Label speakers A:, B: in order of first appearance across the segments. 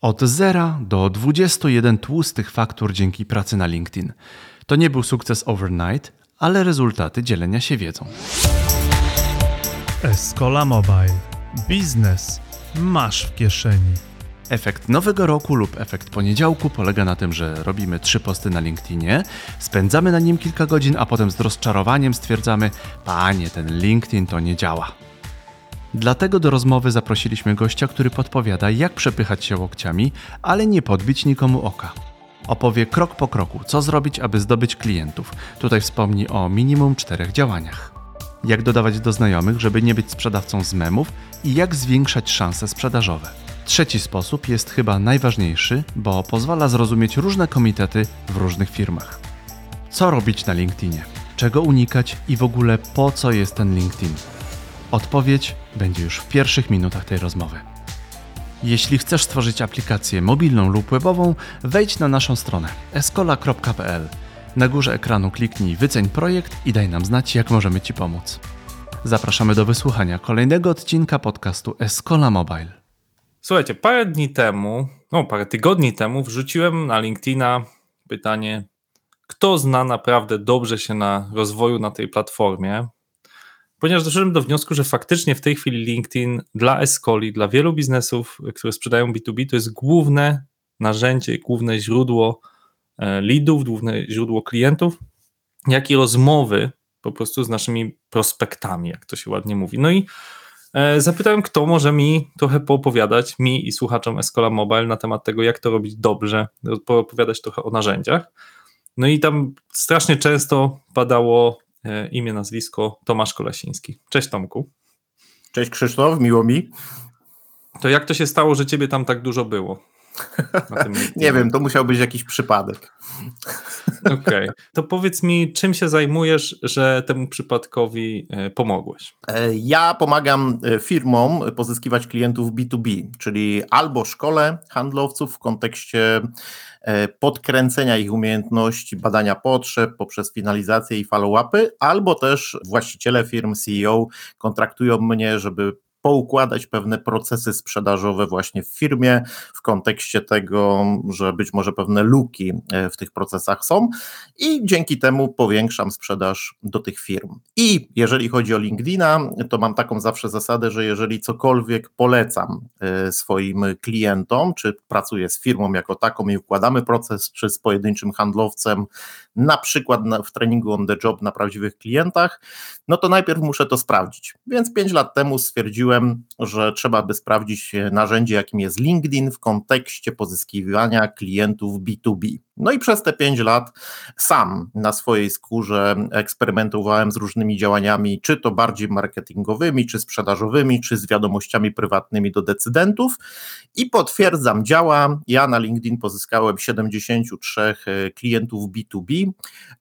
A: Od zera do 21 tłustych faktur dzięki pracy na LinkedIn. To nie był sukces overnight, ale rezultaty dzielenia się wiedzą.
B: Escola Mobile. Biznes masz w kieszeni.
A: Efekt nowego roku lub efekt poniedziałku polega na tym, że robimy trzy posty na LinkedInie, spędzamy na nim kilka godzin, a potem z rozczarowaniem stwierdzamy: Panie, ten LinkedIn to nie działa. Dlatego do rozmowy zaprosiliśmy gościa, który podpowiada, jak przepychać się łokciami, ale nie podbić nikomu oka. Opowie krok po kroku, co zrobić, aby zdobyć klientów. Tutaj wspomni o minimum czterech działaniach. Jak dodawać do znajomych, żeby nie być sprzedawcą z memów i jak zwiększać szanse sprzedażowe. Trzeci sposób jest chyba najważniejszy, bo pozwala zrozumieć różne komitety w różnych firmach. Co robić na LinkedInie? Czego unikać i w ogóle po co jest ten LinkedIn? Odpowiedź będzie już w pierwszych minutach tej rozmowy. Jeśli chcesz stworzyć aplikację mobilną lub webową, wejdź na naszą stronę escola.pl. Na górze ekranu kliknij Wyceń projekt i daj nam znać, jak możemy Ci pomóc. Zapraszamy do wysłuchania kolejnego odcinka podcastu Escola Mobile.
C: Słuchajcie, parę dni temu, no parę tygodni temu wrzuciłem na LinkedIna pytanie, kto zna naprawdę dobrze się na rozwoju na tej platformie, ponieważ doszedłem do wniosku, że faktycznie w tej chwili LinkedIn dla Escoli, dla wielu biznesów, które sprzedają B2B, to jest główne narzędzie, główne źródło e, leadów, główne źródło klientów, jak i rozmowy po prostu z naszymi prospektami, jak to się ładnie mówi. No i e, zapytałem, kto może mi trochę poopowiadać, mi i słuchaczom Escola Mobile na temat tego, jak to robić dobrze, poopowiadać trochę o narzędziach. No i tam strasznie często padało imię, nazwisko Tomasz Kolasiński. Cześć Tomku.
D: Cześć Krzysztof, miło mi.
C: To jak to się stało, że ciebie tam tak dużo było?
D: Nie wiem, to musiał być jakiś przypadek.
C: Okej, okay. to powiedz mi, czym się zajmujesz, że temu przypadkowi e, pomogłeś?
D: E, ja pomagam firmom pozyskiwać klientów B2B, czyli albo szkole handlowców w kontekście E, podkręcenia ich umiejętności, badania potrzeb poprzez finalizację i follow-upy, albo też właściciele firm, CEO kontraktują mnie, żeby poukładać pewne procesy sprzedażowe właśnie w firmie, w kontekście tego, że być może pewne luki e, w tych procesach są i dzięki temu powiększam sprzedaż do tych firm. I jeżeli chodzi o LinkedIna, to mam taką zawsze zasadę, że jeżeli cokolwiek polecam e, swoim klientom, czy pracuję z firmą jako taką i układamy proces, czy z pojedynczym handlowcem, na przykład w treningu on the job na prawdziwych klientach, no to najpierw muszę to sprawdzić. Więc pięć lat temu stwierdziłem, że trzeba by sprawdzić narzędzie, jakim jest LinkedIn w kontekście pozyskiwania klientów B2B. No i przez te pięć lat sam na swojej skórze eksperymentowałem z różnymi działaniami, czy to bardziej marketingowymi, czy sprzedażowymi, czy z wiadomościami prywatnymi do decydentów i potwierdzam, działa. Ja na LinkedIn pozyskałem 73 e, klientów B2B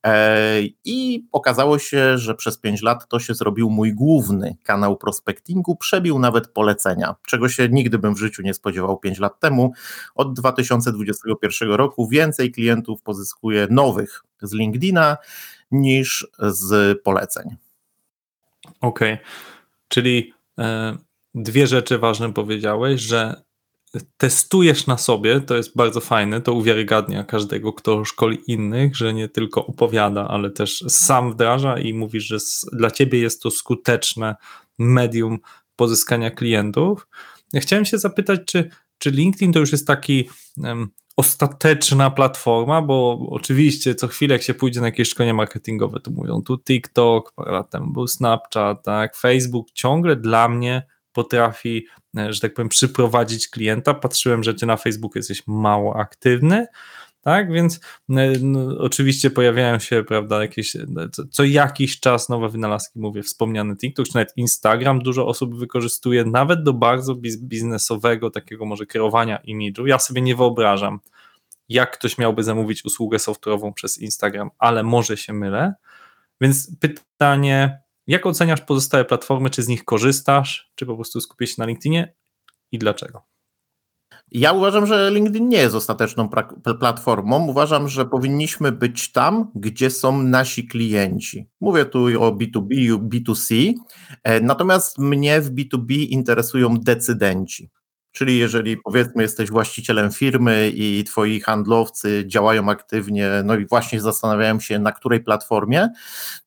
D: e, i okazało się, że przez pięć lat to się zrobił mój główny kanał prospectingu, przebił nawet polecenia, czego się nigdy bym w życiu nie spodziewał pięć lat temu. Od 2021 roku więcej klientów klientów pozyskuje nowych z LinkedIna niż z poleceń.
C: Okej, okay. czyli e, dwie rzeczy ważne powiedziałeś, że testujesz na sobie, to jest bardzo fajne, to uwiarygadnia każdego, kto szkoli innych, że nie tylko opowiada, ale też sam wdraża i mówisz, że dla ciebie jest to skuteczne medium pozyskania klientów. Chciałem się zapytać, czy, czy LinkedIn to już jest taki ostateczna platforma, bo oczywiście co chwilę jak się pójdzie na jakieś szkolenie marketingowe, to mówią tu TikTok, parę lat temu był Snapchat, tak, Facebook ciągle dla mnie potrafi, e, że tak powiem, przyprowadzić klienta. Patrzyłem, że ty na Facebooku jesteś mało aktywny, tak? Więc e, no, oczywiście pojawiają się, prawda, jakieś e, co, co, jakiś czas nowe wynalazki, mówię, wspomniany TikTok, czy nawet Instagram dużo osób wykorzystuje, nawet do bardzo biznesowego takiego może kierowania imidżu. Ja sobie nie wyobrażam, jak ktoś miałby zamówić usługę software'ową przez Instagram, ale może się mylę. Więc pytanie, jak oceniasz pozostałe platformy, czy z nich korzystasz, czy po prostu skupisz się na LinkedInie i dlaczego?
D: Ja uważam, że LinkedIn nie jest ostateczną platformą. Uważam, że powinniśmy być tam, gdzie są nasi klienci. Mówię tu o B2B, B2C, e, natomiast mnie w B2B interesują decydenci. Czyli jeżeli powiedzmy jesteś właścicielem firmy i twoi handlowcy działają aktywnie, no i właśnie zastanawiają się na której platformie,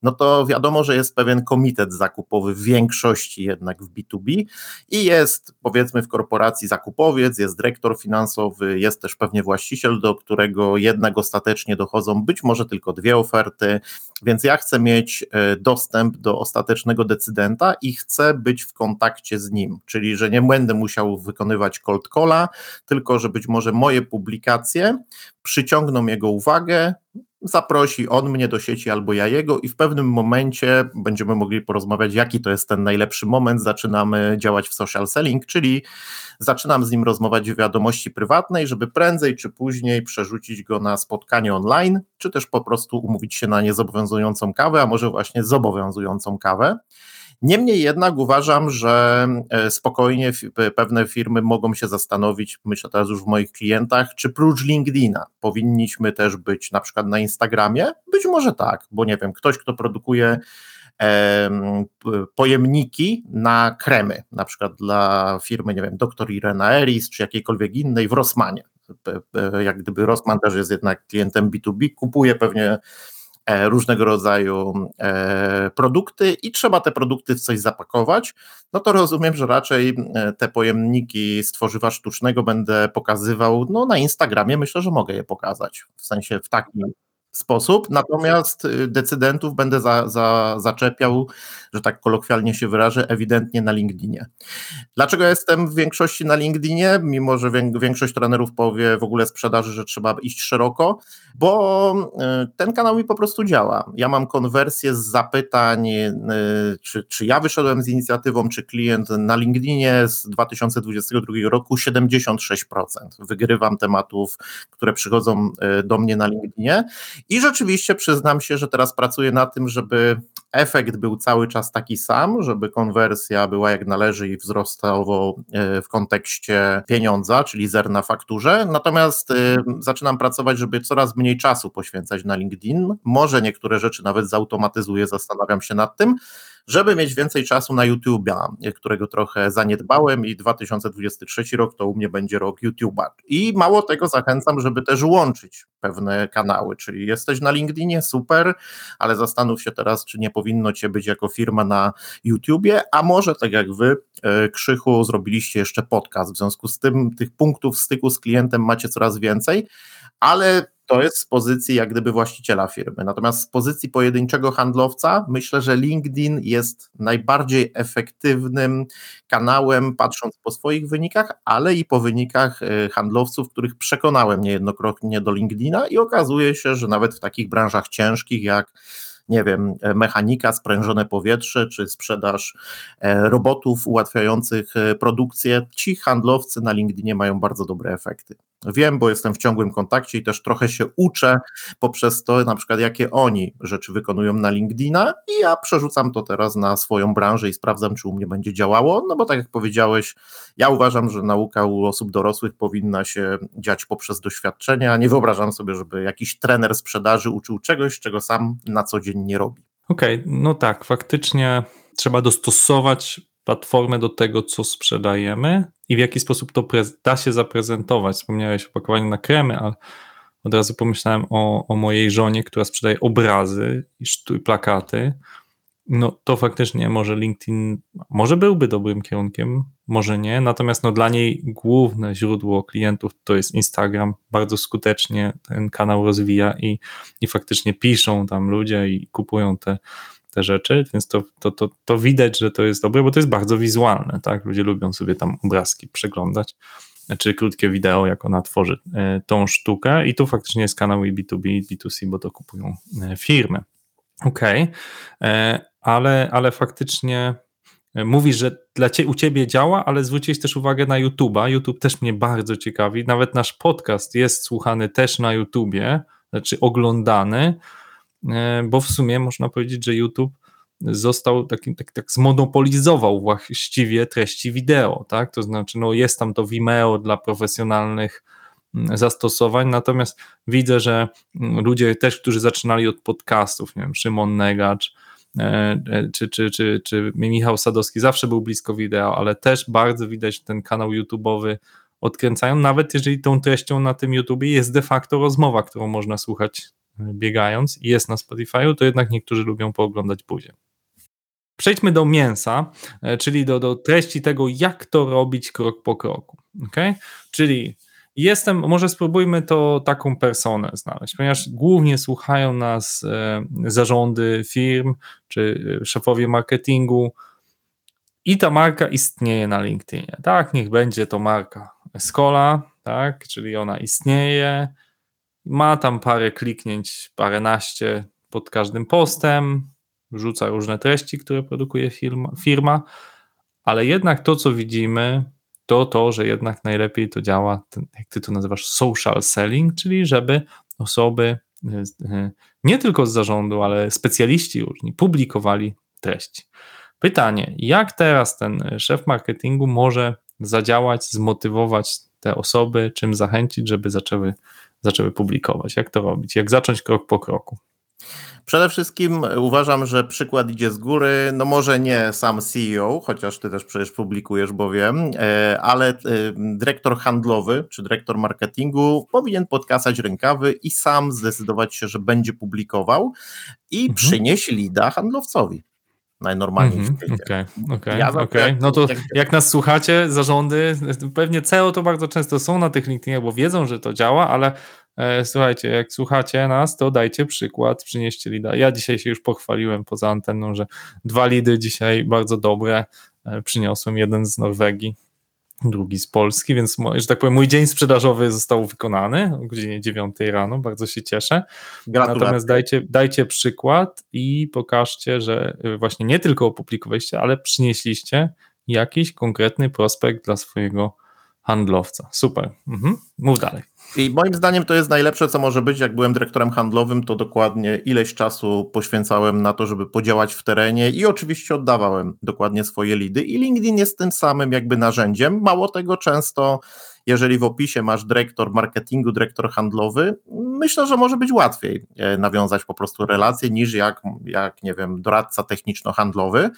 D: no to wiadomo, że jest pewien komitet zakupowy w większości jednak w B2B i jest powiedzmy w korporacji zakupowiec, jest dyrektor finansowy, jest też pewnie właściciel, do którego jednak ostatecznie dochodzą być może tylko dwie oferty, więc ja chcę mieć e, dostęp do ostatecznego decydenta i chcę być w kontakcie z nim, czyli że nie będę musiał wykonywać cold calla, tylko że być może moje publikacje przyciągną jego uwagę, zaprosi on mnie do sieci albo ja jego i w pewnym momencie będziemy mogli porozmawiać, jaki to jest ten najlepszy moment. Zaczynamy działać w social selling, czyli zaczynam z nim rozmawiać w wiadomości prywatnej, żeby prędzej czy później przerzucić go na spotkanie online, czy też po prostu umówić się na niezobowiązującą kawę, a może właśnie zobowiązującą kawę. Niemniej jednak uważam, że e, spokojnie pewne firmy mogą się zastanowić, myślę teraz już w moich klientach, czy prócz LinkedIna powinniśmy też być na przykład na Instagramie? Być może tak, bo nie wiem, ktoś, kto produkuje pojemniki na kremy, na przykład dla firmy, nie wiem, Dr. Irena Eris czy jakiejkolwiek innej w Rossmanie. Jak gdyby Rossmann też jest jednak klientem B2B, kupuje pewnie różnego rodzaju e, produkty i trzeba te produkty w coś zapakować, no to rozumiem, że raczej e, te pojemniki z tworzywa sztucznego będę pokazywał no, na Instagramie. Myślę, że mogę je pokazać w sensie w takim sposób, natomiast y, decydentów będę za, za, zaczepiał, że tak kolokwialnie się wyrażę, ewidentnie na LinkedInie. Dlaczego jestem w większości na LinkedInie, mimo że większość trenerów powie w ogóle sprzedaży, że trzeba iść szeroko, bo y, ten kanał mi po prostu działa. Ja mam konwersję z zapytań, y, czy, czy ja wyszedłem z inicjatywą, czy klient na LinkedInie z 2022 roku 76%. Wygrywam tematów, które przychodzą do mnie na LinkedInie i rzeczywiście przyznam się, że teraz pracuję na tym, żeby efekt był cały czas taki sam, żeby konwersja była jak należy i wzrostowo e, w kontekście pieniądza, czyli zer na fakturze. Natomiast e, zaczynam pracować, żeby coraz mniej czasu poświęcać na LinkedIn. Może niektóre rzeczy nawet zautomatyzuję, zastanawiam się nad tym żeby mieć więcej czasu na YouTube'a, którego trochę zaniedbałem i 2023 rok to u mnie będzie rok YouTube'a. I mało tego zachęcam, żeby też łączyć pewne kanały, czyli jesteś na LinkedInie, super, ale zastanów się teraz, czy nie powinno cię być jako firma na YouTubie, a może tak jak wy, e, Krzychu, zrobiliście jeszcze podcast, w związku z tym tych punktów styku z klientem macie coraz więcej, ale to jest z pozycji jak gdyby właściciela firmy. Natomiast z pozycji pojedynczego handlowca myślę, że LinkedIn jest najbardziej efektywnym kanałem, patrząc po swoich wynikach, ale i po wynikach y, handlowców, których przekonałem niejednokrotnie do LinkedIna i okazuje się, że nawet w takich branżach ciężkich jak nie wiem, mechanika, sprężone powietrze, czy sprzedaż e, robotów ułatwiających e, produkcję, ci handlowcy na LinkedInie mają bardzo dobre efekty. Wiem, bo jestem w ciągłym kontakcie i też trochę się uczę poprzez to, na przykład, jakie oni rzeczy wykonują na LinkedIna, i ja przerzucam to teraz na swoją branżę i sprawdzam, czy u mnie będzie działało. No bo tak jak powiedziałeś, ja uważam, że nauka u osób dorosłych powinna się dziać poprzez doświadczenia. Nie wyobrażam sobie, żeby jakiś trener sprzedaży uczył czegoś, czego sam na co dzień nie robi.
C: Okej, okay, no tak, faktycznie trzeba dostosować platformę do tego, co sprzedajemy i w jaki sposób to da się zaprezentować. Wspomniałeś o pakowaniu na kremy, ale od razu pomyślałem o, o mojej żonie, która sprzedaje obrazy i plakaty. No to faktycznie może LinkedIn, może byłby dobrym kierunkiem, może nie, natomiast no dla niej główne źródło klientów to jest Instagram, bardzo skutecznie ten kanał rozwija i, i faktycznie piszą tam ludzie i kupują te te rzeczy, więc to, to, to, to widać, że to jest dobre, bo to jest bardzo wizualne, tak? Ludzie lubią sobie tam obrazki przeglądać, czy krótkie wideo, jak ona tworzy e, tą sztukę i tu faktycznie jest kanał i B2B, i B2C, bo to kupują e, firmy. Okej, okay. E, ale, ale faktycznie Mówisz, że dla cie, u ciebie działa, ale zwróciłeś też uwagę na YouTube'a. YouTube też mnie bardzo ciekawi. Nawet nasz podcast jest słuchany też na YouTubie, znaczy oglądany. E, bo w sumie można powiedzieć, że YouTube został takim, tak, tak zmonopolizował właściwie treści wideo, tak? To znaczy, no jest tam to Vimeo dla profesjonalnych mm, zastosowań, natomiast widzę, że mm, ludzie też, którzy zaczynali od podcastów, nie wiem, Szymon Negacz, e, e, czy, czy, czy, czy Michał Sadowski zawsze był blisko wideo, ale też bardzo widać ten kanał YouTube'owy odkręcają, nawet jeżeli tą treścią na tym YouTubie jest de facto rozmowa, którą można słuchać biegając i jest na Spotify'u, to jednak niektórzy lubią pooglądać buzię. Przejdźmy do mięsa, e, czyli do, do treści tego, jak to robić krok po kroku. Okay? Czyli jestem, może spróbujmy to taką personę znaleźć, ponieważ głównie słuchają nas e, zarządy firm czy e, szefowie marketingu i ta marka istnieje na LinkedInie. Tak, niech będzie to marka Escola, tak, czyli ona istnieje, ma tam parę kliknięć, paręnaście pod każdym postem, wrzuca różne treści, które produkuje firma, firma, ale jednak to, co widzimy, to to, że jednak najlepiej to działa, ten, jak ty to nazywasz, social selling, czyli żeby osoby e, e, nie tylko z zarządu, ale specjaliści różni publikowali treści. Pytanie, jak teraz ten szef marketingu może zadziałać, zmotywować te osoby, czym zachęcić, żeby zaczęły, zaczęły publikować? Jak to robić? Jak zacząć krok po kroku?
D: Przede wszystkim uważam, że przykład idzie z góry. No może nie sam CEO, chociaż ty też przecież publikujesz, bo wiem, e, ale e, dyrektor handlowy czy dyrektor marketingu powinien podkasać rękawy i sam zdecydować się, że będzie publikował i mhm. przynieść lida handlowcowi najnormalniej mm -hmm, w
C: świecie. Okej, okay, okay, ja okay. No to jak, jak nas słuchacie, zarządy, pewnie CEO to bardzo często są na tych LinkedInach, bo wiedzą, że to działa, ale e, słuchajcie, jak słuchacie nas, to dajcie przykład, przynieście lida. Ja dzisiaj się już pochwaliłem poza anteną, że dwa lidy dzisiaj bardzo dobre e, przyniosłem, jeden z Norwegii, drugi z Polski, więc że tak powiem, mój dzień sprzedażowy został wykonany o godzinie 9 rano, bardzo się cieszę. Gratulacje. Natomiast dajcie, dajcie przykład i pokażcie, że właśnie nie tylko opublikowaliście, ale przynieśliście jakiś konkretny prospekt dla swojego handlowca. Super. Mhm. Mów dalej.
D: I moim zdaniem to jest najlepsze, co może być. Jak byłem dyrektorem handlowym, to dokładnie ileś czasu poświęcałem na to, żeby podziałać w terenie i oczywiście oddawałem dokładnie swoje lidy. I LinkedIn jest tym samym jakby narzędziem. Mało tego, często jeżeli w opisie masz dyrektor marketingu, dyrektor handlowy, myślę, że może być łatwiej e, nawiązać po prostu relacje niż jak, jak nie wiem, doradca techniczno-handlowy.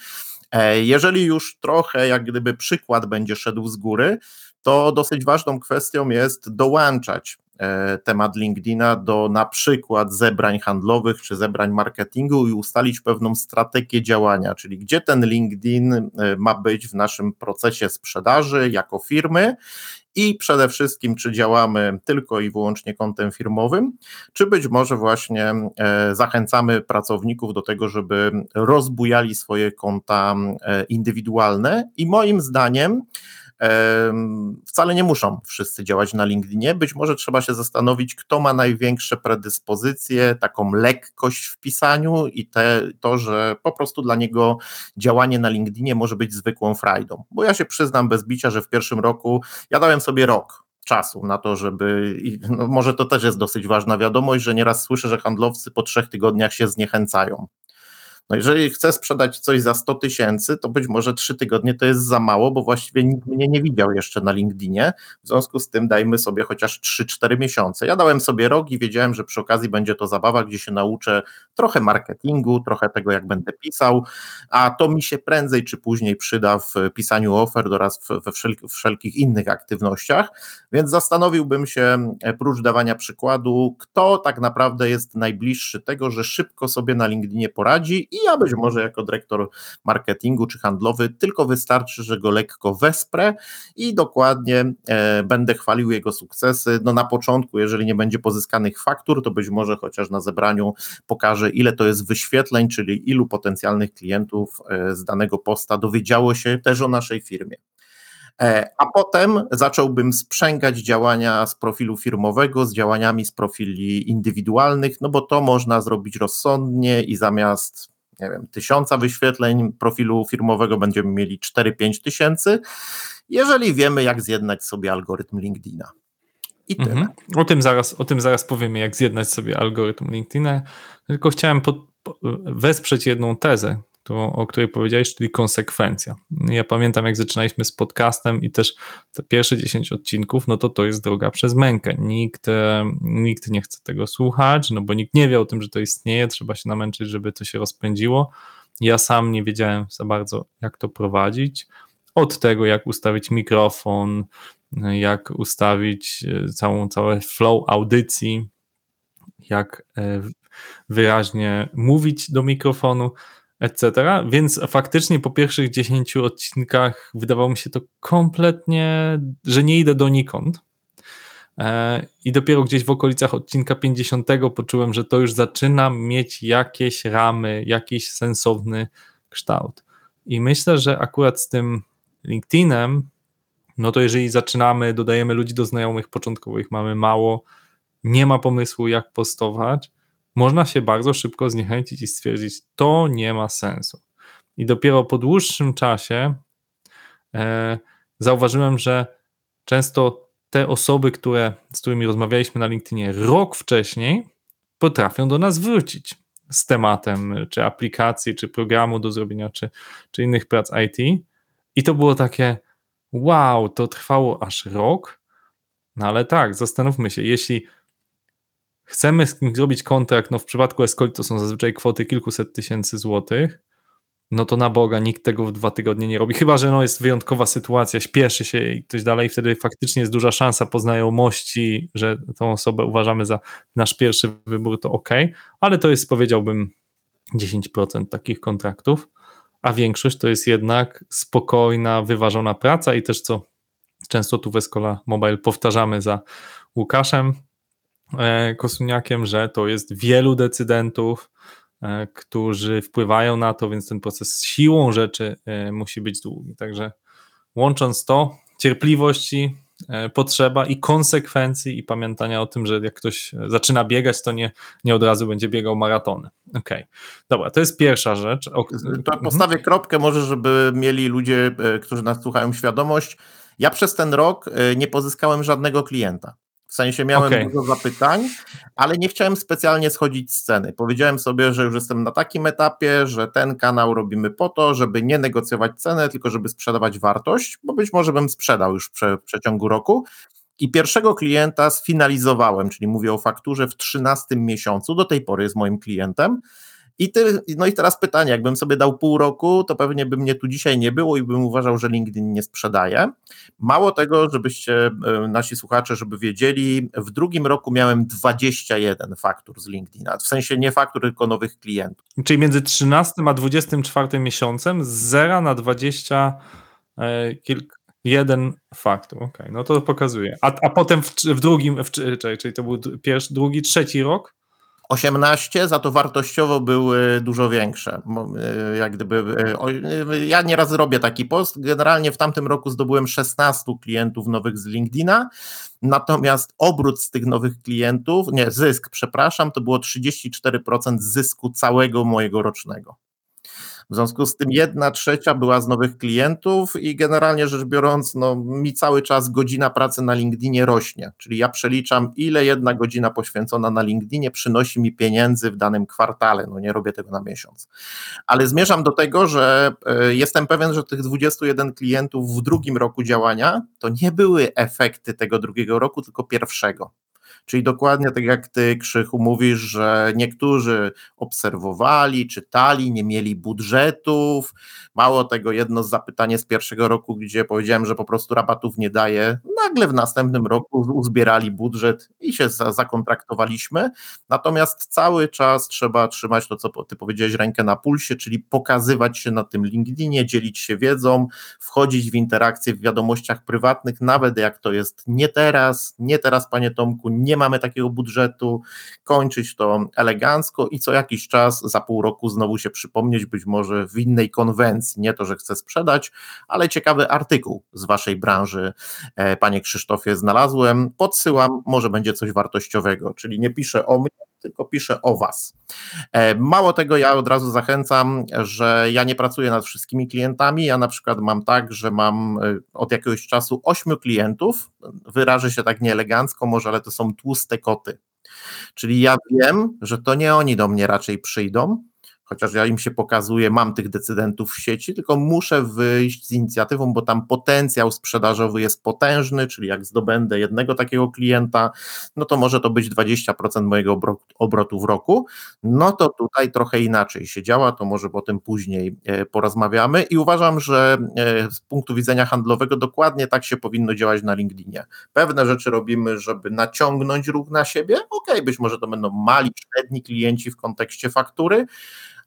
D: E, jeżeli już trochę jak gdyby przykład będzie szedł z góry, to dosyć ważną kwestią jest dołączać e, temat LinkedIna do na przykład zebrań handlowych czy zebrań marketingu i ustalić pewną strategię działania, czyli gdzie ten LinkedIn e, ma być w naszym procesie sprzedaży jako firmy i przede wszystkim, czy działamy tylko i wyłącznie kontem firmowym, czy być może właśnie e, zachęcamy pracowników do tego, żeby rozbujali swoje konta indywidualne i moim zdaniem Wcale nie muszą wszyscy działać na LinkedInie. Być może trzeba się zastanowić, kto ma największe predyspozycje, taką lekkość w pisaniu i te, to, że po prostu dla niego działanie na LinkedInie może być zwykłą frajdą. Bo ja się przyznam bez bicia, że w pierwszym roku ja dałem sobie rok czasu na to, żeby. No może to też jest dosyć ważna wiadomość, że nieraz słyszę, że handlowcy po trzech tygodniach się zniechęcają. No jeżeli chcę sprzedać coś za 100 tysięcy, to być może 3 tygodnie to jest za mało, bo właściwie nikt mnie nie widział jeszcze na LinkedInie. W związku z tym dajmy sobie chociaż 3-4 miesiące. Ja dałem sobie rok i wiedziałem, że przy okazji będzie to zabawa, gdzie się nauczę trochę marketingu, trochę tego, jak będę pisał, a to mi się prędzej czy później przyda w pisaniu ofert oraz we wszelkich innych aktywnościach. Więc zastanowiłbym się, e, prócz dawania przykładu, kto tak naprawdę jest najbliższy tego, że szybko sobie na LinkedInie poradzi i ja być może jako dyrektor marketingu czy handlowy tylko wystarczy, że go lekko wesprę i dokładnie e, będę chwalił jego sukcesy. No na początku, jeżeli nie będzie pozyskanych faktur, to być może chociaż na zebraniu pokażę, ile to jest wyświetleń, czyli ilu potencjalnych klientów e, z danego posta dowiedziało się też o naszej firmie. E, a potem zacząłbym sprzęgać działania z profilu firmowego z działaniami z profili indywidualnych, no bo to można zrobić rozsądnie i zamiast nie wiem, tysiąca wyświetleń profilu firmowego będziemy mieli 4-5 tysięcy, jeżeli wiemy, jak zjednać sobie algorytm LinkedIna. I tyle. Mhm.
C: O, tym zaraz, o tym zaraz powiemy, jak zjednać sobie algorytm LinkedIna. Tylko chciałem pod, wesprzeć jedną tezę, to, o której powiedziałeś, czyli konsekwencja. Ja pamiętam, jak zaczynaliśmy z podcastem i też te pierwsze 10 odcinków, no to to jest droga przez mękę. Nikt, e, nikt nie chce tego słuchać, no bo nikt nie wie o tym, że to istnieje, trzeba się namęczyć, żeby to się rozpędziło. Ja sam nie wiedziałem za bardzo, jak to prowadzić. Od tego, jak ustawić mikrofon, jak ustawić e, całą, całe flow audycji, jak e, wyraźnie mówić do mikrofonu, etc. Więc faktycznie po pierwszych 10 odcinkach wydawało mi się to kompletnie, że nie idę donikąd. E, I dopiero gdzieś w okolicach odcinka 50 poczułem, że to już zaczyna mieć jakieś ramy, jakiś sensowny kształt. I myślę, że akurat z tym LinkedInem, no to jeżeli zaczynamy, dodajemy ludzi do znajomych początkowych, mamy mało, nie ma pomysłu, jak postować, można się bardzo szybko zniechęcić i stwierdzić, to nie ma sensu. I dopiero po dłuższym czasie e, zauważyłem, że często te osoby, które, z którymi rozmawialiśmy na LinkedInie rok wcześniej, potrafią do nas wrócić z tematem, czy aplikacji, czy programu do zrobienia, czy, czy innych prac IT. I to było takie, wow, to trwało aż rok. No ale tak, zastanówmy się, jeśli chcemy z kimś zrobić kontrakt, no w przypadku Escoli to są zazwyczaj kwoty kilkuset tysięcy złotych, no to na Boga nikt tego w dwa tygodnie nie robi, chyba że no jest wyjątkowa sytuacja, śpieszy się i ktoś dalej, wtedy faktycznie jest duża szansa poznajomości, że tą osobę uważamy za nasz pierwszy wybór, to ok, ale to jest powiedziałbym 10% takich kontraktów, a większość to jest jednak spokojna, wyważona praca i też co często tu w Escola Mobile powtarzamy za Łukaszem Kosuniakiem, że to jest wielu decydentów, E, którzy wpływają na to, więc ten proces siłą rzeczy e, musi być długi. Także łącząc to, cierpliwości, e, potrzeba i konsekwencji i pamiętania o tym, że jak ktoś zaczyna biegać, to nie, nie od razu będzie biegał maratony. Okej, okay. dobra, to jest pierwsza rzecz. O...
D: To mhm. postawię kropkę może, żeby mieli ludzie, którzy nas słuchają świadomość. Ja przez ten rok nie pozyskałem żadnego klienta. W sensie miałem okay. dużo zapytań, ale nie chciałem specjalnie schodzić z ceny. Powiedziałem sobie, że już jestem na takim etapie, że ten kanał robimy po to, żeby nie negocjować cenę, tylko żeby sprzedawać wartość, bo być może bym sprzedał już w przeciągu roku. I pierwszego klienta sfinalizowałem, czyli mówię o fakturze w 13 miesiącu, do tej pory jest moim klientem. I ty, no i teraz pytanie, jakbym sobie dał pół roku, to pewnie by mnie tu dzisiaj nie było i bym uważał, że LinkedIn nie sprzedaje. Mało tego, żebyście e, nasi słuchacze, żeby wiedzieli, w drugim roku miałem 21 faktur z LinkedIna, w sensie nie faktur, tylko nowych klientów.
C: Czyli między 13 a 24 miesiącem z 0 na 20 e, kilka Jeden faktur, okej, okay, no to pokazuje. A, a potem w, w drugim, w, czyli, to był pierwszy, drugi, trzeci rok?
D: 18, za to wartościowo były dużo większe. E, jak gdyby, e, e, ja nieraz robię taki post. Generalnie w tamtym roku zdobyłem 16 klientów nowych z LinkedIna, natomiast obrót z tych nowych klientów, nie, zysk, przepraszam, to było 34% zysku całego mojego rocznego. W związku z tym jedna trzecia była z nowych klientów i generalnie rzecz biorąc, no, mi cały czas godzina pracy na LinkedInie rośnie. Czyli ja przeliczam, ile jedna godzina poświęcona na LinkedInie przynosi mi pieniędzy w danym kwartale. No nie robię tego na miesiąc. Ale zmierzam do tego, że e, jestem pewien, że tych 21 klientów w drugim roku działania to nie były efekty tego drugiego roku, tylko pierwszego. Czyli dokładnie tak jak ty, Krzychu, mówisz, że niektórzy obserwowali, czytali, nie mieli budżetów. Mało tego, jedno zapytanie z pierwszego roku, gdzie powiedziałem, że po prostu rabatów nie daje, nagle w następnym roku uzbierali budżet i się zakontraktowaliśmy. Natomiast cały czas trzeba trzymać to, co ty powiedziałeś, rękę na pulsie, czyli pokazywać się na tym LinkedInie, dzielić się wiedzą, wchodzić w interakcje w wiadomościach prywatnych, nawet jak to jest nie teraz, nie teraz, panie Tomku, nie nie mamy takiego budżetu, kończyć to elegancko i co jakiś czas, za pół roku znowu się przypomnieć, być może w innej konwencji, nie to, że chcę sprzedać, ale ciekawy artykuł z waszej branży, e, panie Krzysztofie, znalazłem, podsyłam, może będzie coś wartościowego, czyli nie piszę o mnie, tylko piszę o Was. E, mało tego, ja od razu zachęcam, że ja nie pracuję nad wszystkimi klientami. Ja na przykład mam tak, że mam e, od jakiegoś czasu ośmiu klientów. Wyrażę się tak nieelegancko, może, ale to są tłuste koty. Czyli ja wiem, że to nie oni do mnie raczej przyjdą, chociaż ja im się pokazuję, mam tych decydentów w sieci, tylko muszę wyjść z inicjatywą, bo tam potencjał sprzedażowy jest potężny, czyli jak zdobędę jednego takiego klienta, no to może to być 20% mojego obrotu, w roku. No to tutaj trochę inaczej się działa, to może potem później e, porozmawiamy i uważam, że e, z punktu widzenia handlowego dokładnie tak się powinno działać na LinkedInie. Pewne rzeczy robimy, żeby naciągnąć ruch na siebie. Ok, być może to będą mali, średni klienci w kontekście faktury,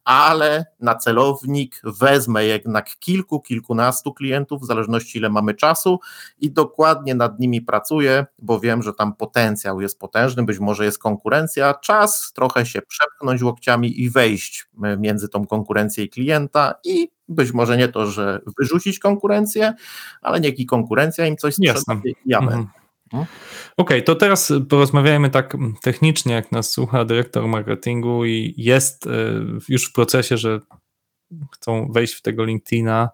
D: ale na celownik wezmę jednak kilku, kilkunastu klientów, w zależności ile mamy czasu i dokładnie nad nimi pracuję, bo wiem, że tam potencjał jest potężny, być może jest konkurencja, czas trochę się przepchnąć łokciami i wejść między tą konkurencję i klienta i być może nie to, że wyrzucić konkurencję, ale niech i konkurencja im coś
C: sprzeda, ja mhm. No. Okej, okay, to teraz porozmawiajmy tak technicznie, jak nas słucha dyrektor marketingu i jest e, już w procesie, że chcą wejść w tego LinkedIna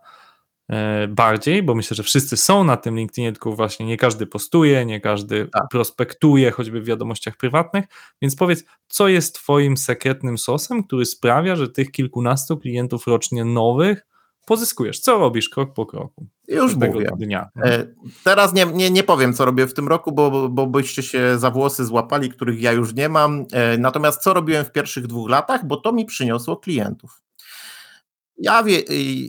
C: e, bardziej, bo myślę, że wszyscy są na tym LinkedInie, tylko właśnie nie każdy postuje, nie każdy tak. prospektuje, choćby w wiadomościach prywatnych. Więc powiedz, co jest Twoim sekretnym sosem, który sprawia, że tych kilkunastu klientów rocznie nowych pozyskujesz? Co robisz krok po kroku?
D: Już mówię. Dnia. E, teraz nie, nie, nie powiem, co robię w tym roku, bo, bo byście się za włosy złapali, których ja już nie mam. E, natomiast co robiłem w pierwszych dwóch latach, bo to mi przyniosło klientów. Ja wie,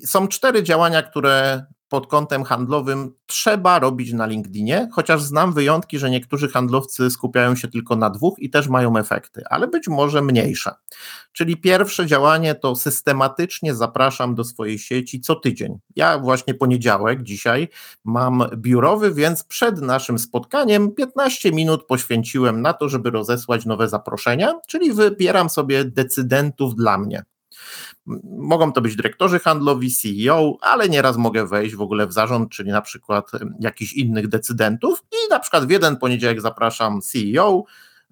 D: są cztery działania, które pod kątem handlowym trzeba robić na LinkedInie, chociaż znam wyjątki, że niektórzy handlowcy skupiają się tylko na dwóch i też mają efekty, ale być może mniejsze. Czyli pierwsze działanie to systematycznie zapraszam do swojej sieci co tydzień. Ja właśnie poniedziałek dzisiaj mam biurowy, więc przed naszym spotkaniem 15 minut poświęciłem na to, żeby rozesłać nowe zaproszenia, czyli wybieram sobie decydentów dla mnie. Mogą to być dyrektorzy handlowi, CEO, ale nieraz mogę wejść w ogóle w zarząd, czyli na przykład jakichś innych decydentów i na przykład w jeden poniedziałek zapraszam CEO,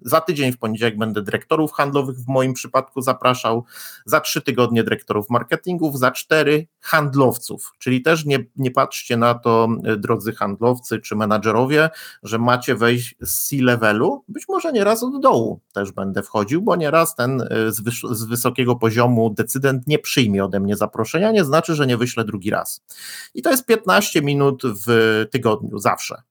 D: za tydzień w poniedziałek będę dyrektorów handlowych w moim przypadku zapraszał, za trzy tygodnie dyrektorów marketingów, za cztery handlowców. Czyli też nie, nie patrzcie na to, e, drodzy handlowcy czy menadżerowie, że macie wejść z C-levelu. Być może nieraz od dołu też będę wchodził, bo nieraz ten e, z, wys- z wysokiego poziomu decydent nie przyjmie ode mnie zaproszenia, nie znaczy, że nie wyślę drugi raz. I to jest 15 minut w tygodniu, zawsze.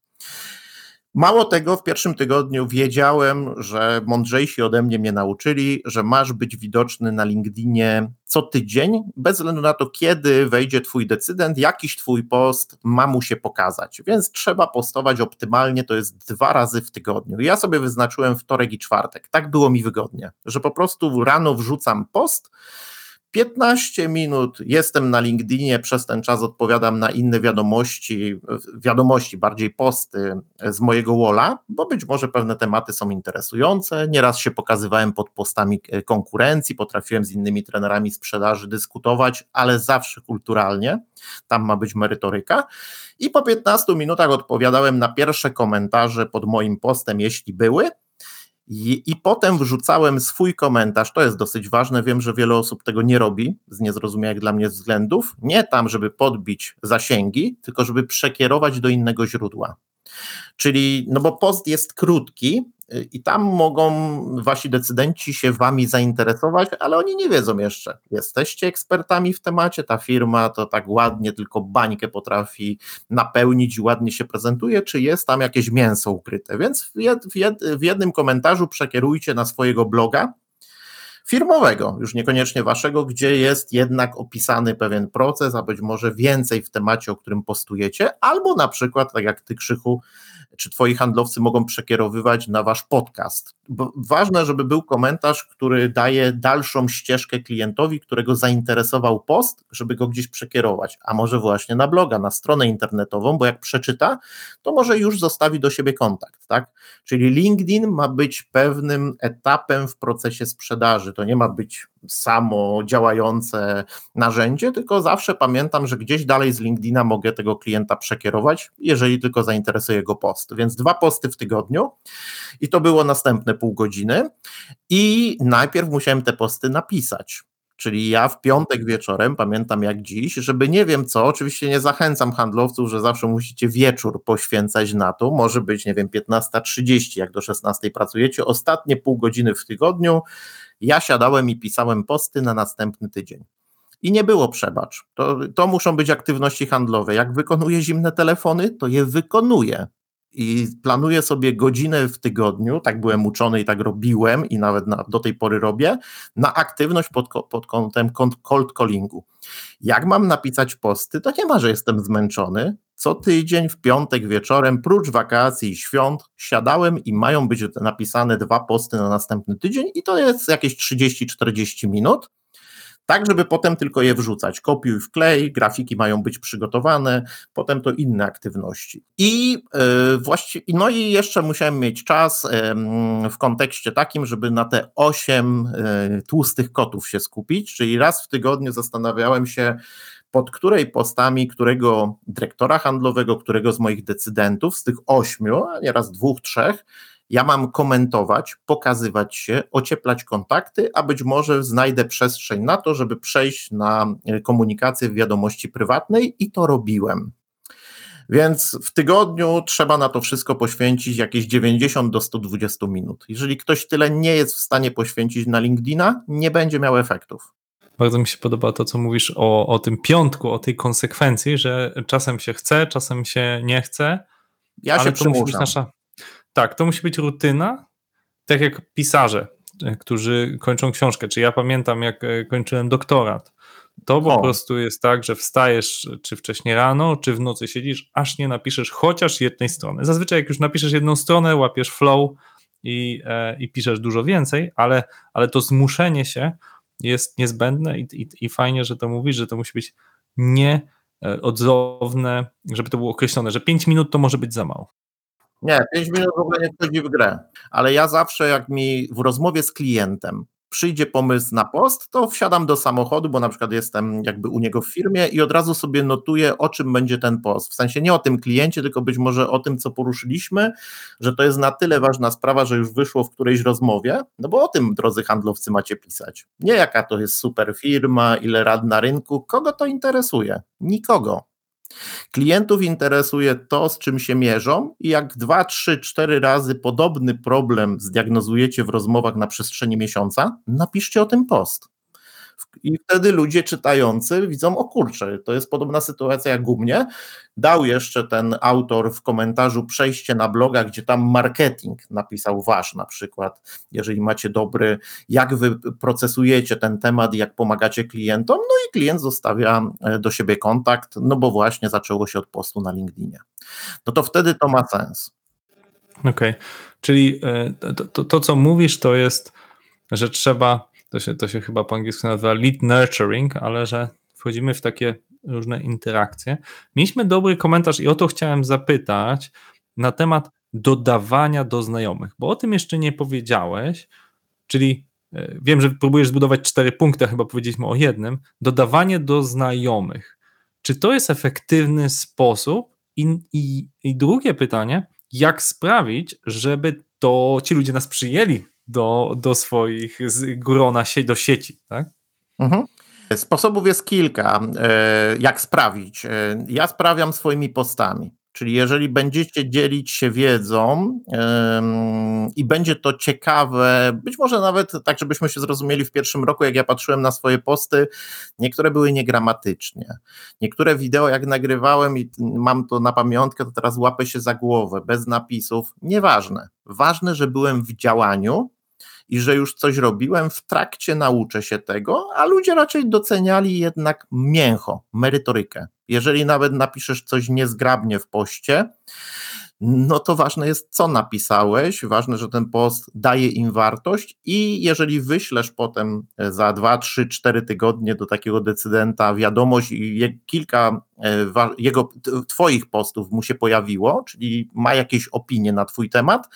D: Mało tego, w pierwszym tygodniu wiedziałem, że mądrzejsi ode mnie mnie nauczyli, że masz być widoczny na LinkedInie co tydzień, bez względu na to, kiedy wejdzie Twój decydent, jakiś Twój post ma mu się pokazać. Więc trzeba postować optymalnie, to jest dwa razy w tygodniu. Ja sobie wyznaczyłem wtorek i czwartek. Tak było mi wygodnie, że po prostu rano wrzucam post 15 minut jestem na LinkedInie, przez ten czas odpowiadam na inne wiadomości, wiadomości, bardziej posty z mojego walla, bo być może pewne tematy są interesujące. Nieraz się pokazywałem pod postami konkurencji, potrafiłem z innymi trenerami sprzedaży dyskutować, ale zawsze kulturalnie. Tam ma być merytoryka. I po 15 minutach odpowiadałem na pierwsze komentarze pod moim postem, jeśli były. I, I, potem wrzucałem swój komentarz. To jest dosyć ważne. Wiem, że wiele osób tego nie robi z niezrozumiałych dla mnie względów. Nie tam, żeby podbić zasięgi, tylko żeby przekierować do innego źródła. Czyli, no bo post jest krótki, i tam mogą wasi decydenci się wami zainteresować, ale oni nie wiedzą jeszcze. Jesteście ekspertami w temacie, ta firma to tak ładnie tylko bańkę potrafi napełnić ładnie się prezentuje, czy jest tam jakieś mięso ukryte. Więc w, jed, w, jed, w jednym komentarzu przekierujcie na swojego bloga, firmowego, już niekoniecznie waszego, gdzie jest jednak opisany pewien proces, a być może więcej w temacie, o którym postujecie, albo na przykład, tak jak ty Krzychu, czy twoi handlowcy mogą przekierowywać na wasz podcast. Bo ważne, żeby był komentarz, który daje dalszą ścieżkę klientowi, którego zainteresował post, żeby go gdzieś przekierować, a może właśnie na bloga, na stronę internetową, bo jak przeczyta, to może już zostawi do siebie kontakt, tak? Czyli LinkedIn ma być pewnym etapem w procesie sprzedaży. To nie ma być samo działające narzędzie, tylko zawsze pamiętam, że gdzieś dalej z LinkedIna mogę tego klienta przekierować, jeżeli tylko zainteresuje go post. Więc dwa posty w tygodniu i to było następne pół godziny i najpierw musiałem te posty napisać. Czyli ja w piątek wieczorem, pamiętam jak dziś, żeby nie wiem co, oczywiście nie zachęcam handlowców, że zawsze musicie wieczór poświęcać na to, może być, nie wiem, 15.30, jak do 16 pracujecie, ostatnie pół godziny w tygodniu Ja siadałem i pisałem posty na następny tydzień. I nie było przebacz. To, to muszą być aktywności handlowe. Jak wykonuję zimne telefony, to je wykonuję i planuję sobie godzinę w tygodniu, tak byłem uczony i tak robiłem i nawet na, do tej pory robię, na aktywność pod, pod kątem cold callingu. Jak mam napisać posty, to nie ma, że jestem zmęczony. Co tydzień w piątek wieczorem, prócz wakacji i świąt, siadałem i mają być napisane dwa posty na następny tydzień i to jest jakieś 30-40 minut tak żeby potem tylko je wrzucać. Kopiuj, wklej, grafiki mają być przygotowane, potem to inne aktywności. I yy, właściwie, no i jeszcze musiałem mieć czas yy, w kontekście takim, żeby na te osiem yy, tłustych kotów się skupić, czyli raz w tygodniu zastanawiałem się, pod której postami, którego dyrektora handlowego, którego z moich decydentów, z tych ośmiu, a nieraz dwóch, trzech, ja mam komentować, pokazywać się, ocieplać kontakty, a być może znajdę przestrzeń na to, żeby przejść na e, komunikację w wiadomości prywatnej i to robiłem. Więc w tygodniu trzeba na to wszystko poświęcić jakieś 90 do 120 minut. Jeżeli ktoś tyle nie jest w stanie poświęcić na LinkedIna, nie będzie miał efektów.
C: Bardzo mi się podoba to, co mówisz o, o tym piątku, o tej konsekwencji, że czasem się chce, czasem się nie chce.
D: Ja
C: ale
D: się
C: to
D: przymuszam.
C: musi być nasza tak, to musi być rutyna, tak jak pisarze, e, którzy kończą książkę. Czy ja pamiętam, jak e, kończyłem doktorat. To po
D: O.
C: prostu jest tak, że wstajesz czy wcześniej rano, czy w nocy siedzisz, aż nie napiszesz chociaż jednej strony. Zazwyczaj, jak już napiszesz jedną stronę, łapiesz flow i, e, i piszesz dużo więcej, ale, ale to zmuszenie się jest niezbędne i, i, i fajnie, że to mówisz, że to musi być nieodzowne, żeby to było określone, że 5 minut to może być za mało.
D: Nie, 5 minut w ogóle nie wchodzi w grę. Ale ja zawsze, jak mi w rozmowie z klientem przyjdzie pomysł na post, to wsiadam do samochodu, bo na przykład jestem jakby u niego w firmie i od razu sobie notuję, o czym będzie ten post. W sensie nie o tym kliencie, tylko być może o tym, co poruszyliśmy, że to jest na tyle ważna sprawa, że już wyszło w którejś rozmowie, no bo o tym, drodzy handlowcy, macie pisać. Nie jaka to jest super firma, ile rad na rynku, kogo to interesuje? Nikogo. Klientów interesuje to, z czym się mierzą, i jak dwa, trzy, cztery razy podobny problem zdiagnozujecie w rozmowach na przestrzeni miesiąca, napiszcie o tym post. I wtedy ludzie czytający widzą, o kurczę, to jest podobna sytuacja jak u mnie. Dał jeszcze ten autor w komentarzu przejście na bloga, gdzie tam marketing napisał wasz na przykład, jeżeli macie dobry, jak wy procesujecie ten temat jak pomagacie klientom, no i klient zostawia e, do siebie kontakt, no bo właśnie zaczęło się od postu na LinkedInie. No to wtedy to ma sens.
C: Okej, okay. czyli e, to, to, to, co mówisz, to jest, że trzeba to się, to się chyba po angielsku nazywa lead nurturing, ale że wchodzimy w takie różne interakcje. Mieliśmy dobry komentarz i o to chciałem zapytać na temat dodawania do znajomych, bo o tym jeszcze nie powiedziałeś, czyli e, wiem, że próbujesz zbudować cztery punkty, chyba powiedzieliśmy o jednym, dodawanie do znajomych. Czy to jest efektywny sposób? I, i, i drugie pytanie, jak sprawić, żeby to ci ludzie nas przyjęli do, do swoich grona, do sieci, tak?
D: Mhm. Sposobów jest kilka, e, jak sprawić. E, ja sprawiam swoimi postami. Czyli jeżeli będziecie dzielić się wiedzą i będzie to ciekawe, być może nawet tak, żebyśmy się zrozumieli w pierwszym roku, jak ja patrzyłem na swoje posty, niektóre były niegramatycznie. Niektóre wideo, jak nagrywałem i mam to na pamiątkę, to teraz łapę się za głowę, bez napisów. Nieważne. Ważne, że byłem w działaniu i że już coś robiłem, w trakcie nauczę się tego, a ludzie raczej doceniali jednak mięcho, merytorykę. Jeżeli nawet napiszesz coś niezgrabnie w poście, no to ważne jest, co napisałeś, ważne, że ten post daje im wartość i jeżeli wyślesz potem za 2, 3, 4 tygodnie do takiego decydenta wiadomość i kilka e, jego, twoich postów mu się pojawiło, czyli ma jakieś opinie na twój temat,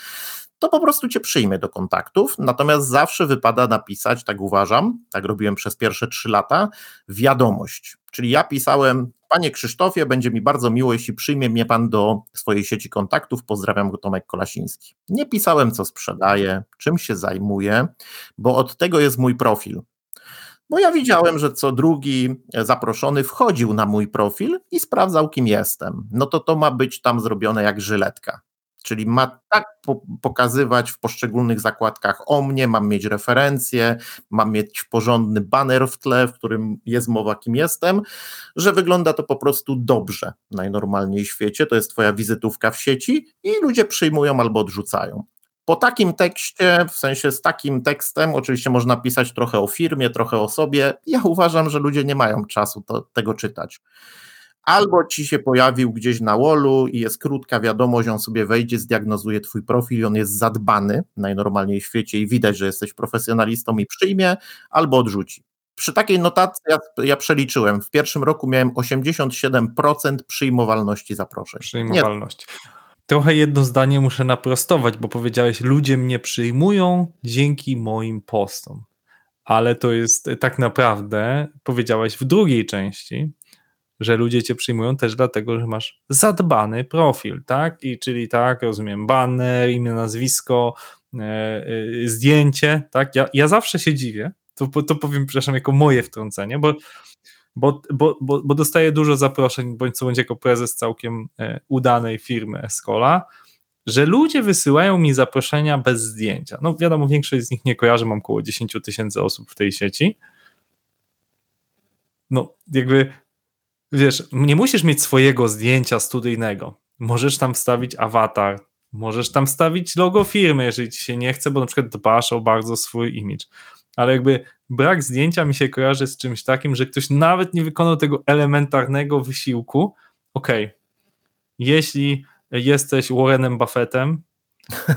D: to po prostu cię przyjmie do kontaktów. Natomiast zawsze wypada napisać, tak uważam, tak robiłem przez pierwsze trzy lata, wiadomość. Czyli ja pisałem, panie Krzysztofie, będzie mi bardzo miło, jeśli przyjmie mnie pan do swojej sieci kontaktów. Pozdrawiam go Tomek Kolasiński. Nie pisałem, co sprzedaję, czym się zajmuję, bo od tego jest mój profil. Bo ja widziałem, że co drugi zaproszony wchodził na mój profil i sprawdzał, kim jestem. No to to ma być tam zrobione jak żyletka Czyli ma tak po pokazywać w poszczególnych zakładkach o mnie, mam mieć referencje, mam mieć porządny banner w tle, w którym jest mowa, kim jestem, że wygląda to po prostu dobrze najnormalniej w świecie. To jest Twoja wizytówka w sieci i ludzie przyjmują albo odrzucają. Po takim tekście, w sensie z takim tekstem, oczywiście można pisać trochę o firmie, trochę o sobie. Ja uważam, że ludzie nie mają czasu to, tego czytać. Albo ci się pojawił gdzieś na wallu i jest krótka wiadomość, on sobie wejdzie, zdiagnozuje twój profil on jest zadbany najnormalniej w świecie i widać, że jesteś profesjonalistą i przyjmie, albo odrzuci. Przy takiej notacji ja, ja przeliczyłem, w pierwszym roku miałem 87% przyjmowalności zaproszeń.
C: Przyjmowalność. Nie. Trochę jedno zdanie muszę naprostować, bo powiedziałeś, ludzie mnie przyjmują dzięki moim postom. Ale to jest tak naprawdę, powiedziałeś w drugiej części, że ludzie cię przyjmują też dlatego, że masz zadbany profil, tak? I czyli tak, rozumiem, banner, imię, nazwisko, e, e, zdjęcie, tak? Ja, ja zawsze się dziwię, to, to powiem, przepraszam, jako moje wtrącenie, bo, bo, bo, bo, bo dostaję dużo zaproszeń, bądź co bądź jako prezes całkiem e, udanej firmy Escola, że ludzie wysyłają mi zaproszenia bez zdjęcia. No wiadomo, większość z nich nie kojarzy, mam około 10 tysięcy osób w tej sieci. No, jakby wiesz, nie musisz mieć swojego zdjęcia studyjnego. Możesz tam wstawić awatar, możesz tam wstawić logo firmy, jeżeli ci się nie chce, bo na przykład dbasz o bardzo swój image. Ale jakby brak zdjęcia mi się kojarzy z czymś takim, że ktoś nawet nie wykonał tego elementarnego wysiłku. Okej, okay. jeśli jesteś Warrenem Buffettem,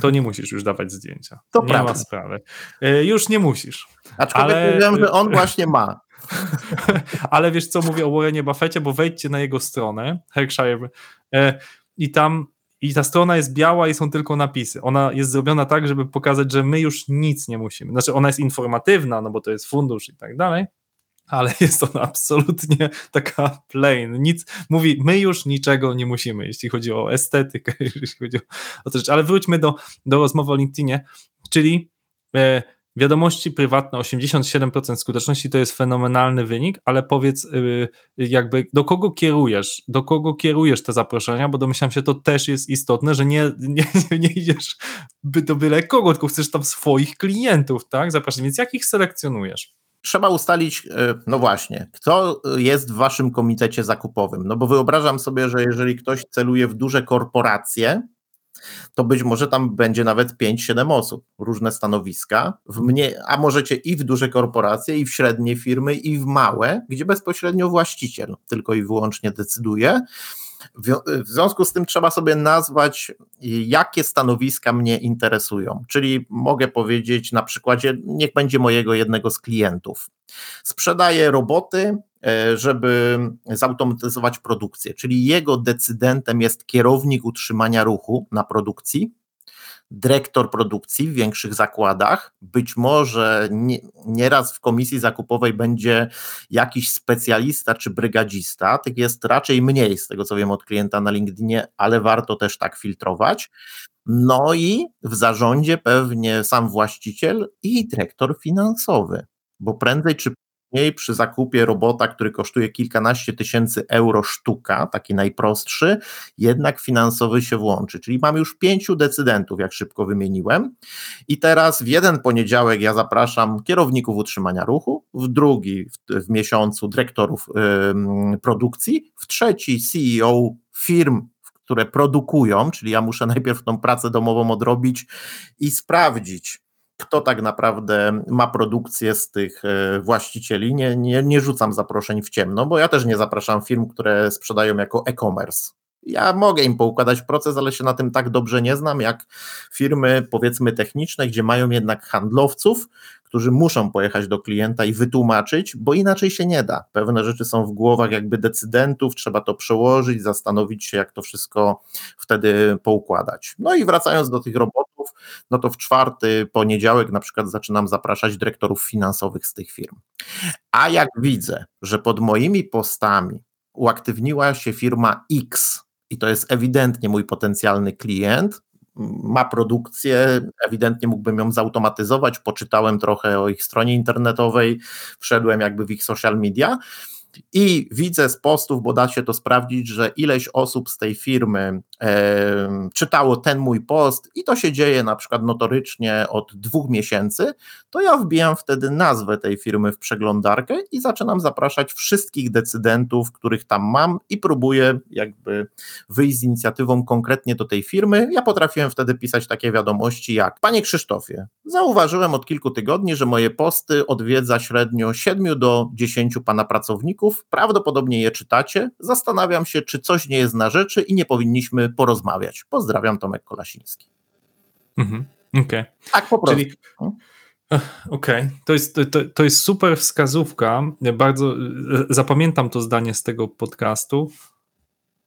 C: to nie musisz już dawać zdjęcia.
D: To
C: nie
D: prawda.
C: ma sprawy. E, już nie musisz.
D: Aczkolwiek Ale... wiem, że on właśnie ma.
C: Ale wiesz co mówię o Warrenie Buffetcie, bo wejdźcie na jego stronę, Hershire, e, i tam i ta strona jest biała i są tylko napisy. Ona jest zrobiona tak, żeby pokazać, że my już nic nie musimy. Znaczy ona jest informatywna, no bo to jest fundusz i tak dalej, ale jest ona absolutnie taka plain. Nic, mówi, my już niczego nie musimy, jeśli chodzi o estetykę, jeśli chodzi o, o rzecz. Ale wróćmy do, do rozmowy o LinkedInie, czyli e, Wiadomości prywatne 87% skuteczności to jest fenomenalny wynik, ale powiedz y, jakby do kogo kierujesz, do kogo kierujesz te zaproszenia, bo domyślam się to też jest istotne, że nie, nie, nie idziesz by do byle kogo, tylko chcesz tam swoich klientów, tak, zapraszać, więc jak ich selekcjonujesz?
D: Trzeba ustalić, y, no właśnie, kto jest w waszym komitecie zakupowym. No bo wyobrażam sobie, że jeżeli ktoś celuje w duże korporacje, to być może tam będzie nawet 5-7 osób, różne stanowiska, w mnie, a możecie i w duże korporacje, i w średnie firmy, i w małe, gdzie bezpośrednio właściciel tylko i wyłącznie decyduje. W związku z tym trzeba sobie nazwać, jakie stanowiska mnie interesują. Czyli mogę powiedzieć na przykładzie, niech będzie mojego jednego z klientów. Sprzedaję roboty, e, żeby zautomatyzować produkcję, czyli jego decydentem jest kierownik utrzymania ruchu na produkcji, dyrektor produkcji w większych zakładach. Być może nie, nieraz w komisji zakupowej będzie jakiś specjalista czy brygadzista. Tych jest raczej mniej, z tego co wiem od klienta na LinkedInie, ale warto też tak filtrować. No i w zarządzie pewnie sam właściciel i dyrektor finansowy, bo prędzej czy Mniej przy zakupie robota, który kosztuje kilkanaście tysięcy euro sztuka, taki najprostszy, jednak finansowy się włączy. Czyli mam już pięciu decydentów, jak szybko wymieniłem. I teraz w jeden poniedziałek ja zapraszam kierowników utrzymania ruchu, w drugi w, w miesiącu dyrektorów yy, produkcji, w trzeci CEO firm które produkują, czyli ja muszę najpierw tą pracę domową odrobić i sprawdzić, kto tak naprawdę ma produkcję z tych e, właścicieli. Nie, nie, nie rzucam zaproszeń w ciemno, bo ja też nie zapraszam firm, które sprzedają jako e-commerce. Ja mogę im poukładać proces, ale się na tym tak dobrze nie znam, jak firmy powiedzmy techniczne, gdzie mają jednak handlowców, którzy muszą pojechać do klienta i wytłumaczyć, bo inaczej się nie da. Pewne rzeczy są w głowach jakby decydentów, trzeba to przełożyć, zastanowić się, jak to wszystko wtedy poukładać. No i wracając do tych robotów, no to w czwarty poniedziałek na przykład zaczynam zapraszać dyrektorów finansowych z tych firm. A jak widzę, że pod moimi postami uaktywniła się firma X, i to jest ewidentnie mój potencjalny klient, ma produkcję, ewidentnie mógłbym ją zautomatyzować, poczytałem trochę o ich stronie internetowej, wszedłem jakby w ich social media i widzę z postów, bo da się to sprawdzić, że ileś osób z tej firmy czytało ten mój post i to się dzieje na przykład notorycznie od dwóch miesięcy, to ja wbijam wtedy nazwę tej firmy w przeglądarkę i zaczynam zapraszać wszystkich decydentów, których tam mam i próbuję jakby wyjść z inicjatywą konkretnie do tej firmy. Ja potrafiłem wtedy pisać takie wiadomości jak Panie Krzysztofie, zauważyłem od kilku tygodni, że moje posty odwiedza średnio 7 do 10 Pana pracowników, prawdopodobnie je czytacie, zastanawiam się, czy coś nie jest na rzeczy i nie powinniśmy porozmawiać. Pozdrawiam, Tomek Kolasiński.
C: Mhm. Okej. Okay.
D: Tak po prostu.
C: Czyli, Okej, okay. to, jest, to, to jest super wskazówka. Bardzo zapamiętam to zdanie z tego podcastu.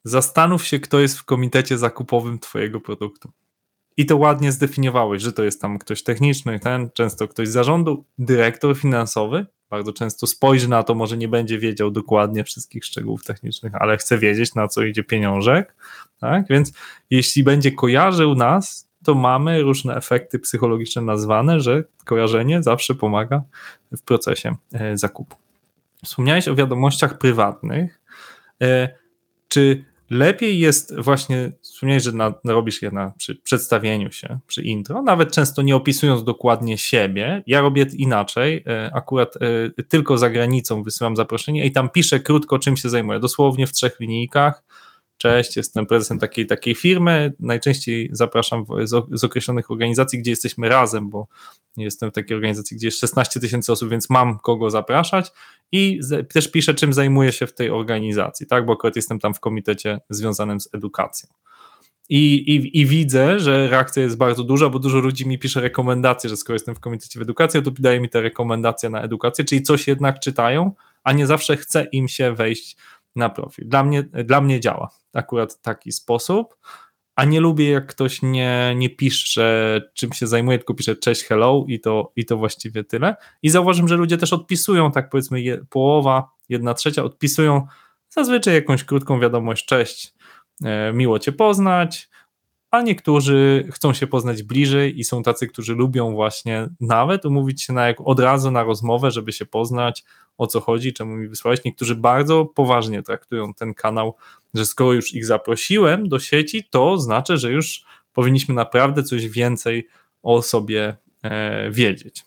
C: Zastanów się, kto jest w komitecie zakupowym Twojego produktu. I to ładnie zdefiniowałeś, że to jest tam ktoś techniczny, ten, często ktoś z zarządu, dyrektor finansowy, bardzo często spojrzy na to, może nie będzie wiedział dokładnie wszystkich szczegółów technicznych, ale chce wiedzieć, na co idzie pieniążek. Tak? Więc jeśli będzie kojarzył nas, to mamy różne efekty psychologiczne nazwane, że kojarzenie zawsze pomaga w procesie e, zakupu. Wspomniałeś o wiadomościach prywatnych. E, czy lepiej jest właśnie, wspomniałeś, że na, robisz je na, przy przedstawieniu się, przy intro, nawet często nie opisując dokładnie siebie. Ja robię inaczej, e, akurat tylko za granicą wysyłam zaproszenie i tam piszę krótko, czym się zajmuję, dosłownie w trzech linijkach Cześć, jestem prezesem takiej takiej firmy. Najczęściej zapraszam z określonych organizacji, gdzie jesteśmy razem, bo jestem w takiej organizacji, gdzie jest 16 tysięcy osób, więc mam kogo zapraszać i też piszę, czym zajmuję się w tej organizacji, tak? Bo akurat jestem tam w komitecie związanym z edukacją. I, i, I widzę, że reakcja jest bardzo duża, bo dużo ludzi mi pisze rekomendacje, że skoro jestem w komitecie w edukacji, to daje mi te rekomendacje na edukację, czyli coś jednak czytają, a nie zawsze chce im się wejść na profil. Dla mnie, dla mnie działa akurat taki sposób, a nie lubię jak ktoś nie, nie pisze czym się zajmuje, tylko pisze cześć, hello i to, i to właściwie tyle. I zauważyłem, że ludzie też odpisują, tak powiedzmy je, połowa, jedna trzecia odpisują zazwyczaj jakąś krótką wiadomość, cześć, e, miło Cię poznać, a niektórzy chcą się poznać bliżej i są tacy, którzy lubią właśnie nawet umówić się na jak, od razu na rozmowę, żeby się poznać, o co chodzi, czemu mi wysłałeś. Niektórzy bardzo poważnie traktują ten kanał, że skoro już ich zaprosiłem do sieci, to znaczy, że już powinniśmy naprawdę coś więcej o sobie e, wiedzieć.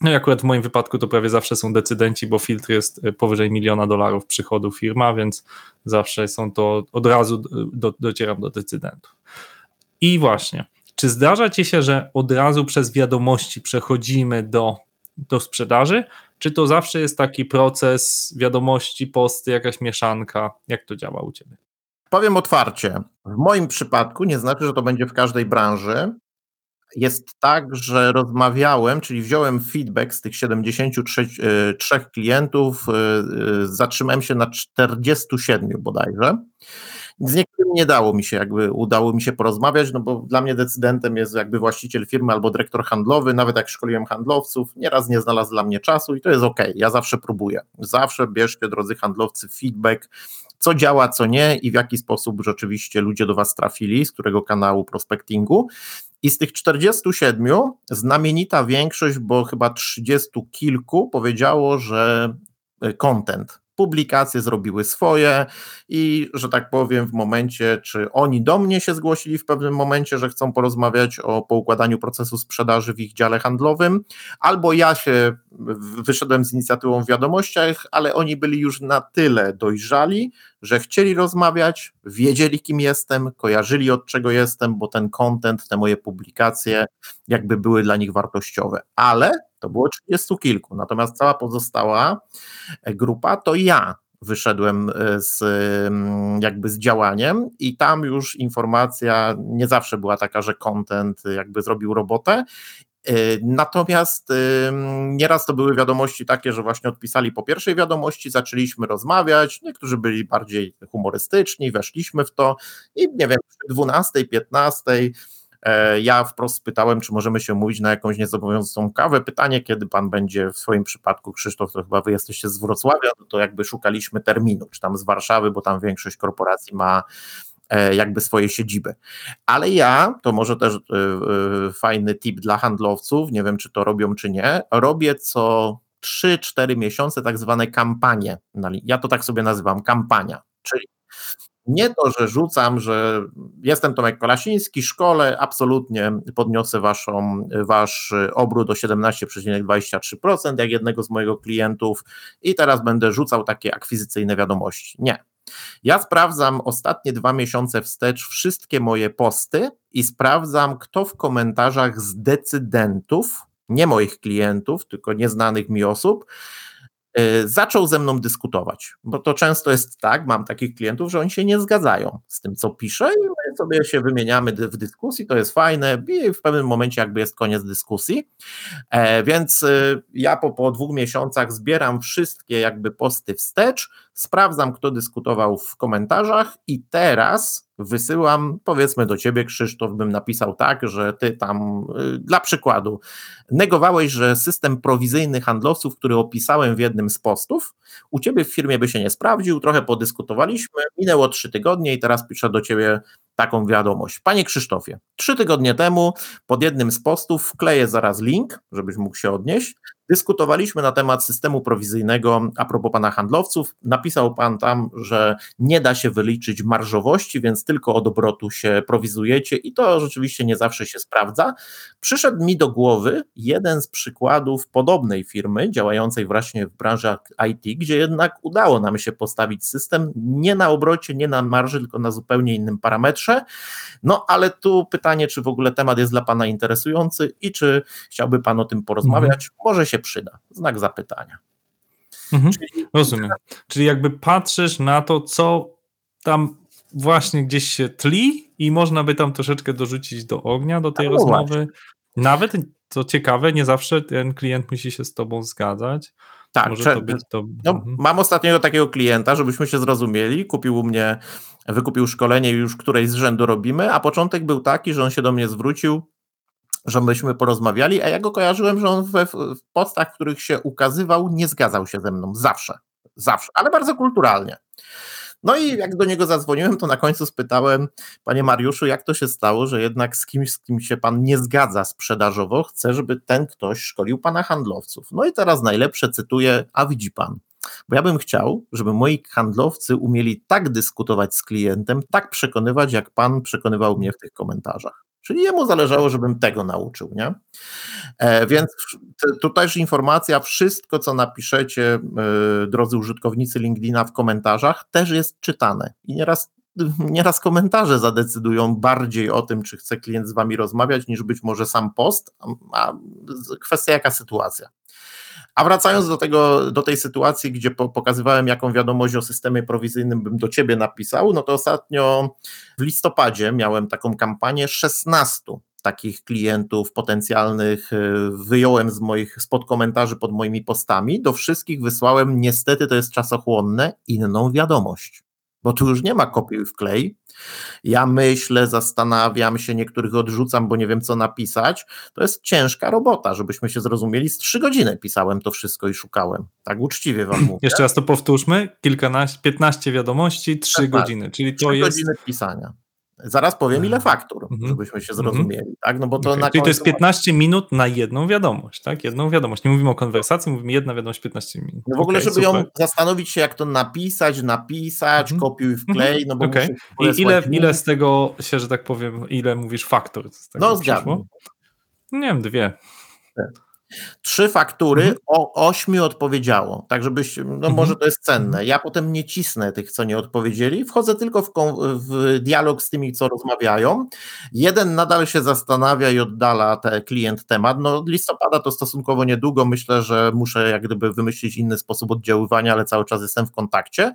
C: No i akurat w moim wypadku to prawie zawsze są decydenci, bo filtr jest e, powyżej miliona dolarów przychodu firma, więc zawsze są to od razu do, docieram do decydentów. I właśnie, czy zdarza ci się, że od razu przez wiadomości przechodzimy do, do sprzedaży, czy to zawsze jest taki proces wiadomości, posty, jakaś mieszanka? Jak to działa u ciebie?
D: Powiem otwarcie. W moim przypadku nie znaczy, że to będzie w każdej branży. Jest tak, że rozmawiałem, czyli wziąłem feedback z tych 73 e, klientów, e, e, zatrzymałem się na 47 bodajże. Z niektórymi nie dało mi się, jakby udało mi się porozmawiać, no bo dla mnie decydentem jest jakby właściciel firmy albo dyrektor handlowy, nawet jak szkoliłem handlowców, nieraz nie znalazł dla mnie czasu i to jest ok, ja zawsze próbuję. Zawsze bierzcie, drodzy handlowcy, feedback, co działa, co nie i w jaki sposób rzeczywiście ludzie do Was trafili, z którego kanału prospectingu. I z tych 47 znamienita większość, bo chyba 30 kilku powiedziało, że e, content, publikacje zrobiły swoje i, że tak powiem, w momencie, czy oni do mnie się zgłosili w pewnym momencie, że chcą porozmawiać o poukładaniu procesu sprzedaży w ich dziale handlowym, albo ja się wyszedłem z inicjatywą w wiadomościach, ale oni byli już na tyle dojrzali, że chcieli rozmawiać, wiedzieli kim jestem, kojarzyli od czego jestem, bo ten content, te moje publikacje jakby były dla nich wartościowe. Ale to było trzydziestu kilku, natomiast cała pozostała grupa to ja wyszedłem e, z mm, jakby z działaniem i tam już informacja nie zawsze była taka, że content jakby zrobił robotę. E, Natomiast nieraz to były wiadomości takie, że właśnie odpisali po pierwszej wiadomości, zaczęliśmy rozmawiać, niektórzy byli bardziej humorystyczni, weszliśmy w to i nie wiem, przy 12, 15 E, ja wprost pytałem, czy możemy się mówić na jakąś niezobowiązującą kawę. Pytanie, kiedy pan będzie w swoim przypadku, Krzysztof, to chyba wy jesteście z Wrocławia, no to jakby szukaliśmy terminu, czy tam z Warszawy, bo tam większość korporacji ma e, jakby swoje siedziby. Ale ja, to może też e, fajny tip dla handlowców, nie wiem czy to robią czy nie, robię co 3-4 miesiące tak zwane kampanie. Ja to tak sobie nazywam, kampania, czyli nie to, że rzucam, że jestem Tomek Kolasiński, szkole, absolutnie podniosę waszą, wasz obrót o 17,23%, jak jednego z mojego klientów i teraz będę rzucał takie akwizycyjne wiadomości. Nie. Ja sprawdzam ostatnie dwa miesiące wstecz wszystkie moje posty i sprawdzam, kto w komentarzach z decydentów, nie moich klientów, tylko nieznanych mi osób, zaczął ze mną dyskutować, bo to często jest tak, mam takich klientów, że oni się nie zgadzają z tym, co piszę i my sobie się wymieniamy w dyskusji, to jest fajne i w pewnym momencie jakby jest koniec dyskusji, e, więc e, ja po, po dwóch miesiącach zbieram wszystkie jakby posty wstecz, sprawdzam, kto dyskutował w komentarzach i teraz wysyłam, powiedzmy do ciebie, Krzysztof, bym napisał tak, że ty tam, y, dla przykładu, negowałeś, że system prowizyjny handlowców, który opisałem w jednym z postów, u ciebie w firmie by się nie sprawdził, trochę podyskutowaliśmy, minęło trzy tygodnie i teraz piszę do ciebie taką wiadomość. Panie Krzysztofie, trzy tygodnie temu pod jednym z postów wkleję zaraz link, żebyś mógł się odnieść. Dyskutowaliśmy na temat systemu prowizyjnego a propos pana handlowców. Napisał pan tam, że nie da się wyliczyć marżowości, więc tylko od obrotu się prowizujecie i to rzeczywiście nie zawsze się sprawdza. Przyszedł mi do głowy jeden z przykładów podobnej firmy działającej właśnie w branży IT, gdzie jednak udało nam się postawić system nie na obrocie, nie na marży, tylko na zupełnie innym parametrze. No ale tu pytanie, czy w ogóle temat jest dla pana interesujący i czy chciałby pan o tym porozmawiać? Mhm. Może się się przyda. Znak zapytania.
C: Mhm, Czyli... Rozumiem. Czyli jakby patrzysz na to, co tam właśnie gdzieś się tli i można by tam troszeczkę dorzucić do ognia, do tej no rozmowy. Właśnie. Nawet, co ciekawe, nie zawsze ten klient musi się z tobą zgadzać.
D: Tak, Może to być to... No, mhm. mam ostatniego takiego klienta, żebyśmy się zrozumieli, kupił u mnie, wykupił szkolenie już którejś z rzędu robimy, a początek był taki, że on się do mnie zwrócił, że myśmy porozmawiali, a ja go kojarzyłem, że on we, w postach, w których się ukazywał, nie zgadzał się ze mną. Zawsze. Zawsze, ale bardzo kulturalnie. No i jak do niego zadzwoniłem, to na końcu spytałem, panie Mariuszu, jak to się stało, że jednak z kimś, z kim się pan nie zgadza sprzedażowo, chce, żeby ten ktoś szkolił pana handlowców. No i teraz najlepsze cytuję, a widzi pan, bo ja bym chciał, żeby moi handlowcy umieli tak dyskutować z klientem, tak przekonywać, jak pan przekonywał mnie w tych komentarzach. Czyli jemu zależało, żebym tego nauczył, nie? E, więc też informacja, wszystko co napiszecie, e, drodzy użytkownicy LinkedIna w komentarzach, też jest czytane. I nieraz, nieraz komentarze zadecydują bardziej o tym, czy chce klient z wami rozmawiać, niż być może sam post, a kwestia jaka sytuacja. A wracając do, tego, do tej sytuacji, gdzie po, pokazywałem, jaką wiadomość o systemie prowizyjnym bym do ciebie napisał, no to ostatnio w listopadzie miałem taką kampanię 16 takich klientów potencjalnych y, wyjąłem z moich spod komentarzy pod moimi postami. Do wszystkich wysłałem, niestety to jest czasochłonne, inną wiadomość bo tu już nie ma kopiuj wklej. Ja myślę, zastanawiam się, niektórych odrzucam, bo nie wiem, co napisać. To jest ciężka robota, żebyśmy się zrozumieli. Z trzy godziny pisałem to wszystko i szukałem. Tak uczciwie wam mówię.
C: Jeszcze raz to powtórzmy. Kilkanaście, 15 wiadomości, trzy tak, godziny. Czyli to 3 jest...
D: godziny pisania. Zaraz powiem, ile faktur, mhm. żebyśmy się mhm. zrozumieli. Tak? No bo to
C: okay.
D: na
C: Czyli to jest 15 minut na jedną wiadomość, tak? Jedną wiadomość. Nie mówimy o konwersacji, mówimy jedna wiadomość 15 minut.
D: No w ogóle, okay, żeby super. ją zastanowić się, jak to napisać, napisać, mhm. kopiuj, wklej, no bo
C: okay. I ile, ile z tego się, że tak powiem, ile mówisz faktur?
D: no zgadnij.
C: Nie wiem, dwie.
D: Trzy faktury, mhm. o ośmiu odpowiedziało. Tak, żebyś, no mhm. może to jest cenne. Ja potem nie cisnę tych, co nie odpowiedzieli. Wchodzę tylko w, w, dialog z tymi, co rozmawiają. Jeden nadal się zastanawia i oddala te, klient temat. No, listopada to stosunkowo niedługo. Myślę, że muszę jak gdyby wymyślić inny sposób oddziaływania, ale cały czas jestem w kontakcie.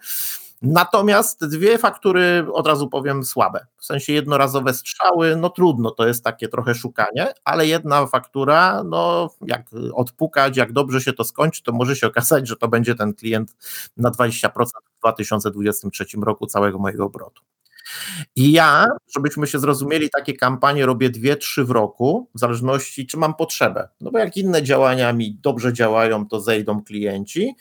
D: Natomiast dwie faktury, od razu powiem, słabe. W sensie jednorazowe strzały, no trudno, to jest takie trochę szukanie, ale jedna faktura, no jak odpukać, jak dobrze się to skończy, to może się okazać, że to będzie ten klient na 20% w 2023 roku całego mojego obrotu. I ja, żebyśmy się zrozumieli, takie kampanie robię dwie, trzy w roku, w zależności, czy mam potrzebę. No bo jak inne działania mi dobrze działają, to zejdą klienci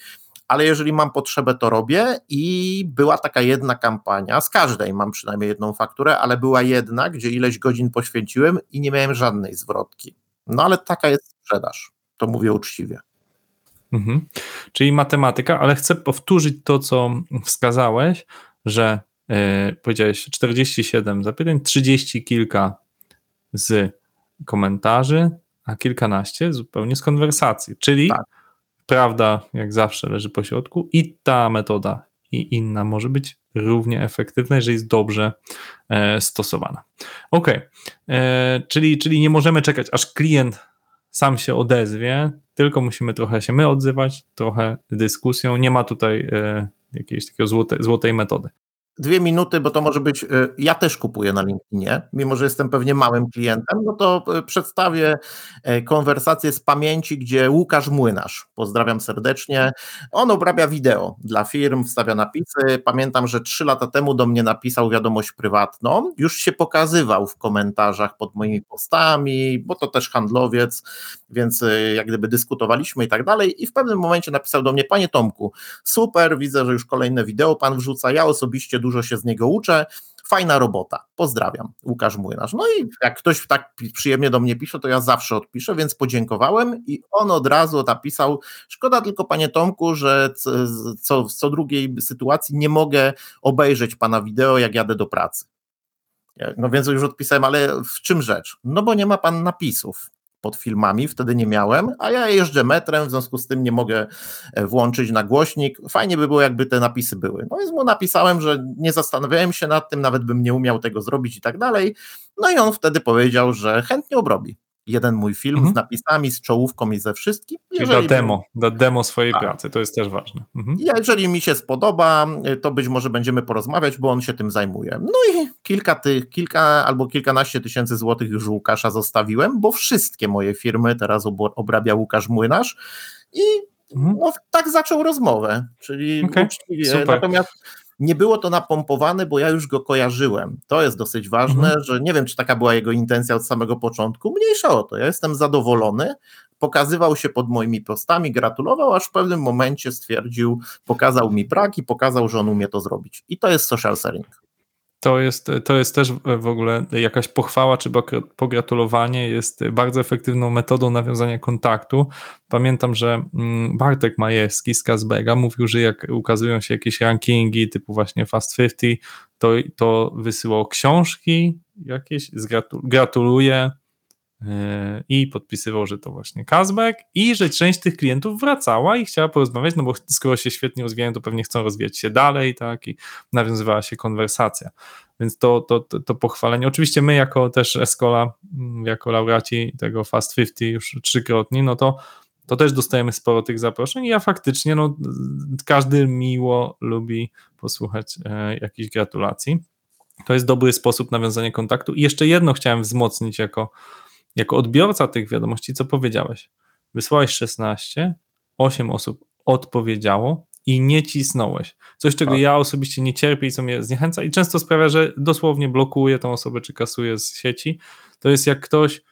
D: ale jeżeli mam potrzebę, to robię. I była taka jedna kampania, z każdej mam przynajmniej jedną fakturę, ale była jedna, gdzie ileś godzin poświęciłem i nie miałem żadnej zwrotki. No ale taka jest sprzedaż, to mówię uczciwie.
C: Mhm. Czyli matematyka, ale chcę powtórzyć to, co wskazałeś, że e, powiedziałeś 47 zapytań, 30 kilka z komentarzy, a kilkanaście zupełnie z konwersacji, czyli
D: Tak.
C: Prawda jak zawsze leży po środku i ta metoda i inna może być równie efektywna, jeżeli jest dobrze e, stosowana. Ok, e, czyli, czyli nie możemy czekać, aż klient sam się odezwie, tylko musimy trochę się my odzywać, trochę dyskusją. Nie ma tutaj e, jakiejś takiej złote, złotej metody.
D: Dwie minuty, bo to może być, y, ja też kupuję na LinkedInie, mimo że jestem pewnie małym klientem, no to y, przedstawię e, konwersację z pamięci, gdzie Łukasz Młynarz, pozdrawiam serdecznie, on obrabia wideo dla firm, wstawia napisy, pamiętam, że trzy lata temu do mnie napisał wiadomość prywatną, już się pokazywał w komentarzach pod moimi postami, bo to też handlowiec, więc jak gdyby dyskutowaliśmy i tak dalej. I w pewnym momencie napisał do mnie, panie Tomku, super, widzę, że już kolejne wideo pan wrzuca, ja osobiście dużo się z niego uczę, fajna robota, pozdrawiam, Łukasz Młynarz. No i jak ktoś tak przyjemnie do mnie pisze, to ja zawsze odpiszę, więc podziękowałem i on od razu napisał, szkoda tylko panie Tomku, że co, co, drugiej sytuacji nie mogę obejrzeć pana wideo, jak jadę do pracy. No więc już odpisałem, ale w czym rzecz? No bo nie ma pan napisów pod filmami, wtedy nie miałem, a ja jeżdżę metrem, w związku z tym nie mogę e, włączyć na głośnik. Fajnie by było, jakby te napisy były. No więc mu napisałem, że nie zastanawiałem się nad tym, nawet bym nie umiał tego zrobić i tak dalej. No i on wtedy powiedział, że chętnie obrobi jeden mój film
C: Mhm.
D: z napisami, z czołówką i ze wszystkim.
C: Czyli da demo, da demo swojej
D: Tak.
C: pracy, to jest też ważne. Mhm.
D: jeżeli mi się spodoba, to być może będziemy porozmawiać, bo on się tym zajmuje. No i kilka tych, kilka albo kilkanaście tysięcy złotych już Łukasza zostawiłem, bo wszystkie moje firmy teraz obrabia Łukasz Młynarz i
C: Mhm.
D: no, tak zaczął rozmowę, czyli
C: Okej,
D: uczciwie.
C: super.
D: Natomiast nie było to napompowane, bo ja już go kojarzyłem. To jest dosyć ważne,
C: Mhm.
D: że nie wiem, czy taka była jego intencja od samego początku. Mniejsza o to, ja jestem zadowolony. Pokazywał się pod moimi postami, gratulował, aż w pewnym momencie stwierdził, pokazał mi brak i pokazał, że on umie to zrobić. I to jest social selling.
C: To jest, to jest też w ogóle jakaś pochwała czy pogratulowanie jest bardzo efektywną metodą nawiązania kontaktu. Pamiętam, że mm, Bartek Majewski z Kazbega mówił, że jak ukazują się jakieś rankingi typu właśnie Fast 50, to, to wysyłał książki jakieś, gratuluje yy, i podpisywał, że to właśnie Kazbek i że część tych klientów wracała i chciała porozmawiać, no bo skoro się świetnie rozwijają, to pewnie chcą rozwijać się dalej, tak, i nawiązywała się konwersacja. Więc to, to, to, to pochwalenie. Oczywiście my jako też Escola, mm, jako laureaci tego Fast 50 już trzykrotni, no to to też dostajemy sporo tych zaproszeń i ja faktycznie, no każdy miło lubi posłuchać e, jakichś gratulacji. To jest dobry sposób nawiązania kontaktu. I jeszcze jedno chciałem wzmocnić jako, jako odbiorca tych wiadomości, co powiedziałeś. Wysłałeś 16, 8 osób odpowiedziało i nie cisnąłeś. Coś, czego
D: Tak.
C: ja osobiście nie cierpię i co mnie zniechęca i często sprawia, że dosłownie blokuję tą osobę czy kasuję z sieci. To jest jak ktoś,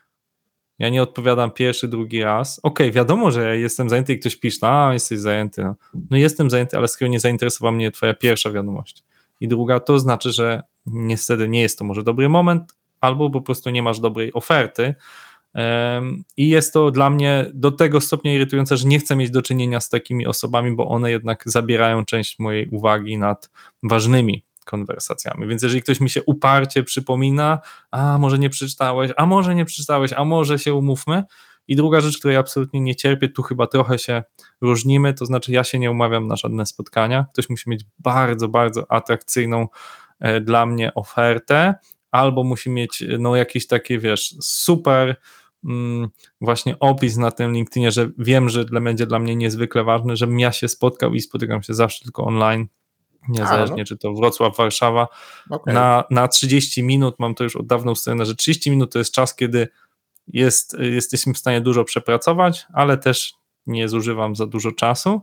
C: ja nie odpowiadam pierwszy, drugi raz. Okej, wiadomo, że ja jestem zajęty i ktoś pisze, a jesteś zajęty. No. no jestem zajęty, ale skoro nie zainteresowała mnie twoja pierwsza wiadomość i druga, to znaczy, że niestety nie jest to może dobry moment, albo po prostu nie masz dobrej oferty. I jest to dla mnie do tego stopnia irytujące, że nie chcę mieć do czynienia z takimi osobami, bo one jednak zabierają część mojej uwagi nad ważnymi konwersacjami. Więc jeżeli ktoś mi się uparcie przypomina, a może nie przeczytałeś, a może nie przeczytałeś, a może się umówmy. I druga rzecz, której absolutnie nie cierpię, tu chyba trochę się różnimy, to znaczy ja się nie umawiam na żadne spotkania. Ktoś musi mieć bardzo, bardzo atrakcyjną e, dla mnie ofertę, albo musi mieć no jakieś takie, wiesz, super mm, właśnie opis na tym LinkedInie, że wiem, że dla, będzie dla mnie niezwykle ważny, żebym ja się spotkał i spotykam się zawsze tylko online, niezależnie
D: no.
C: czy to Wrocław, Warszawa,
D: Okay.
C: na, na 30 minut, mam to już od dawna ustalone, że 30 minut to jest czas, kiedy jest, jesteśmy w stanie dużo przepracować, ale też nie zużywam za dużo czasu.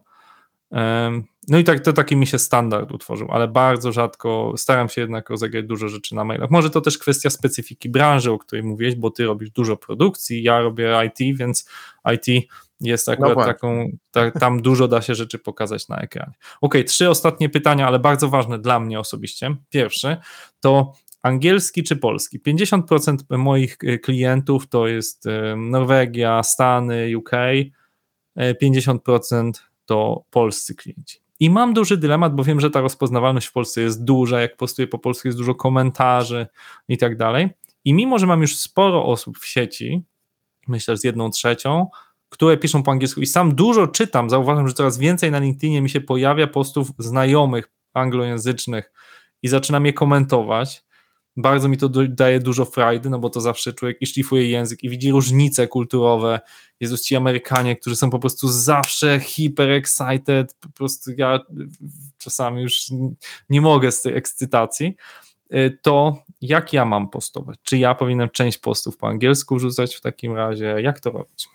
C: No i tak to taki mi się standard utworzył, ale bardzo rzadko staram się jednak rozegrać dużo rzeczy na mailach. Może to też kwestia specyfiki branży, o której mówiłeś, bo ty robisz dużo produkcji, ja robię IT, więc IT jest akurat
D: właśnie.
C: taką, ta, tam dużo da się rzeczy pokazać na ekranie. Ok, trzy ostatnie pytania, ale bardzo ważne dla mnie osobiście. Pierwszy to angielski czy polski? 50% moich e, klientów to jest e, Norwegia, Stany, UK, e, 50% to polscy klienci. I mam duży dylemat, bo wiem, że ta rozpoznawalność w Polsce jest duża, jak postuję po polsku jest dużo komentarzy i tak dalej. I mimo, że mam już sporo osób w sieci, myślę, że z jedną trzecią, które piszą po angielsku i sam dużo czytam, zauważam, że coraz więcej na LinkedInie mi się pojawia postów znajomych anglojęzycznych i zaczynam je komentować. Bardzo mi to daje dużo frajdy, no bo to zawsze człowiek i szlifuje język i widzi różnice kulturowe. Jezus, ci Amerykanie, którzy są po prostu zawsze hyper excited, po prostu ja czasami już nie mogę z tej ekscytacji. Y, to jak ja mam postować? Czy ja powinienem część postów po angielsku rzucać w takim razie? Jak to robić?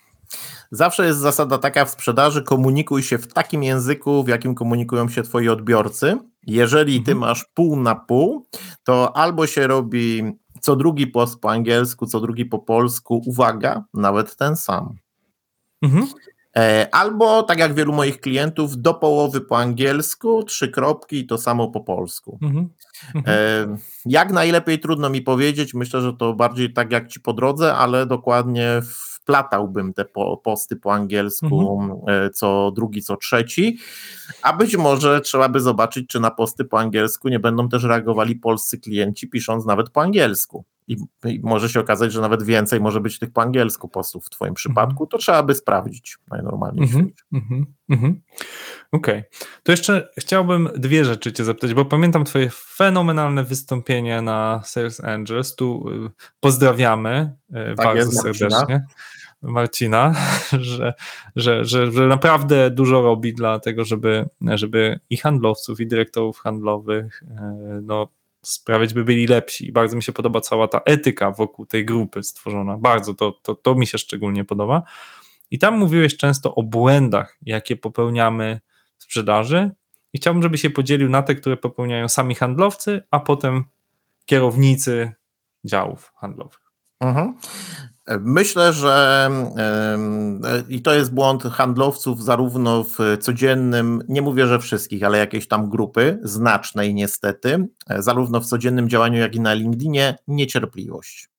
D: Zawsze jest zasada taka w sprzedaży: komunikuj się w takim języku, w jakim komunikują się twoi odbiorcy. Jeżeli ty mhm. masz pół na pół, to albo się robi co drugi post po angielsku, co drugi po polsku, uwaga, nawet ten sam. Mhm. E, albo, tak jak wielu moich klientów, do połowy po angielsku, trzy kropki i to samo po polsku. Mhm. Mhm. E, jak najlepiej trudno mi powiedzieć, myślę, że to bardziej tak jak ci po drodze, ale dokładnie wplatałbym te posty po angielsku mhm. E, co drugi, co trzeci, a być może trzeba by zobaczyć, czy na posty po angielsku nie będą też reagowali polscy klienci, pisząc nawet po angielsku i, i, może się okazać, że nawet więcej może być tych po angielsku postów w Twoim przypadku, to trzeba by sprawdzić najnormalniej w świecie. Mm -hmm,
C: Okej. Okay. To jeszcze chciałbym dwie rzeczy Cię zapytać, bo pamiętam Twoje fenomenalne wystąpienie na Sales Angels. Tu y, pozdrawiamy y, tak bardzo jest, serdecznie. Marcina, że, że, że, że naprawdę dużo robi dla tego, żeby, żeby i handlowców, i dyrektorów handlowych y, no, sprawiać, by byli lepsi. I bardzo mi się podoba cała ta etyka wokół tej grupy stworzona. Bardzo to, to, to mi się szczególnie podoba. I tam mówiłeś często o błędach, jakie popełniamy w sprzedaży. I chciałbym, żeby się podzielił na te, które popełniają sami handlowcy, a potem kierownicy działów handlowych. Mhm.
D: Myślę, że i to jest błąd handlowców zarówno w codziennym, nie mówię, że wszystkich, ale jakiejś tam grupy, znacznej niestety, zarówno w codziennym działaniu, jak i na LinkedInie, niecierpliwość.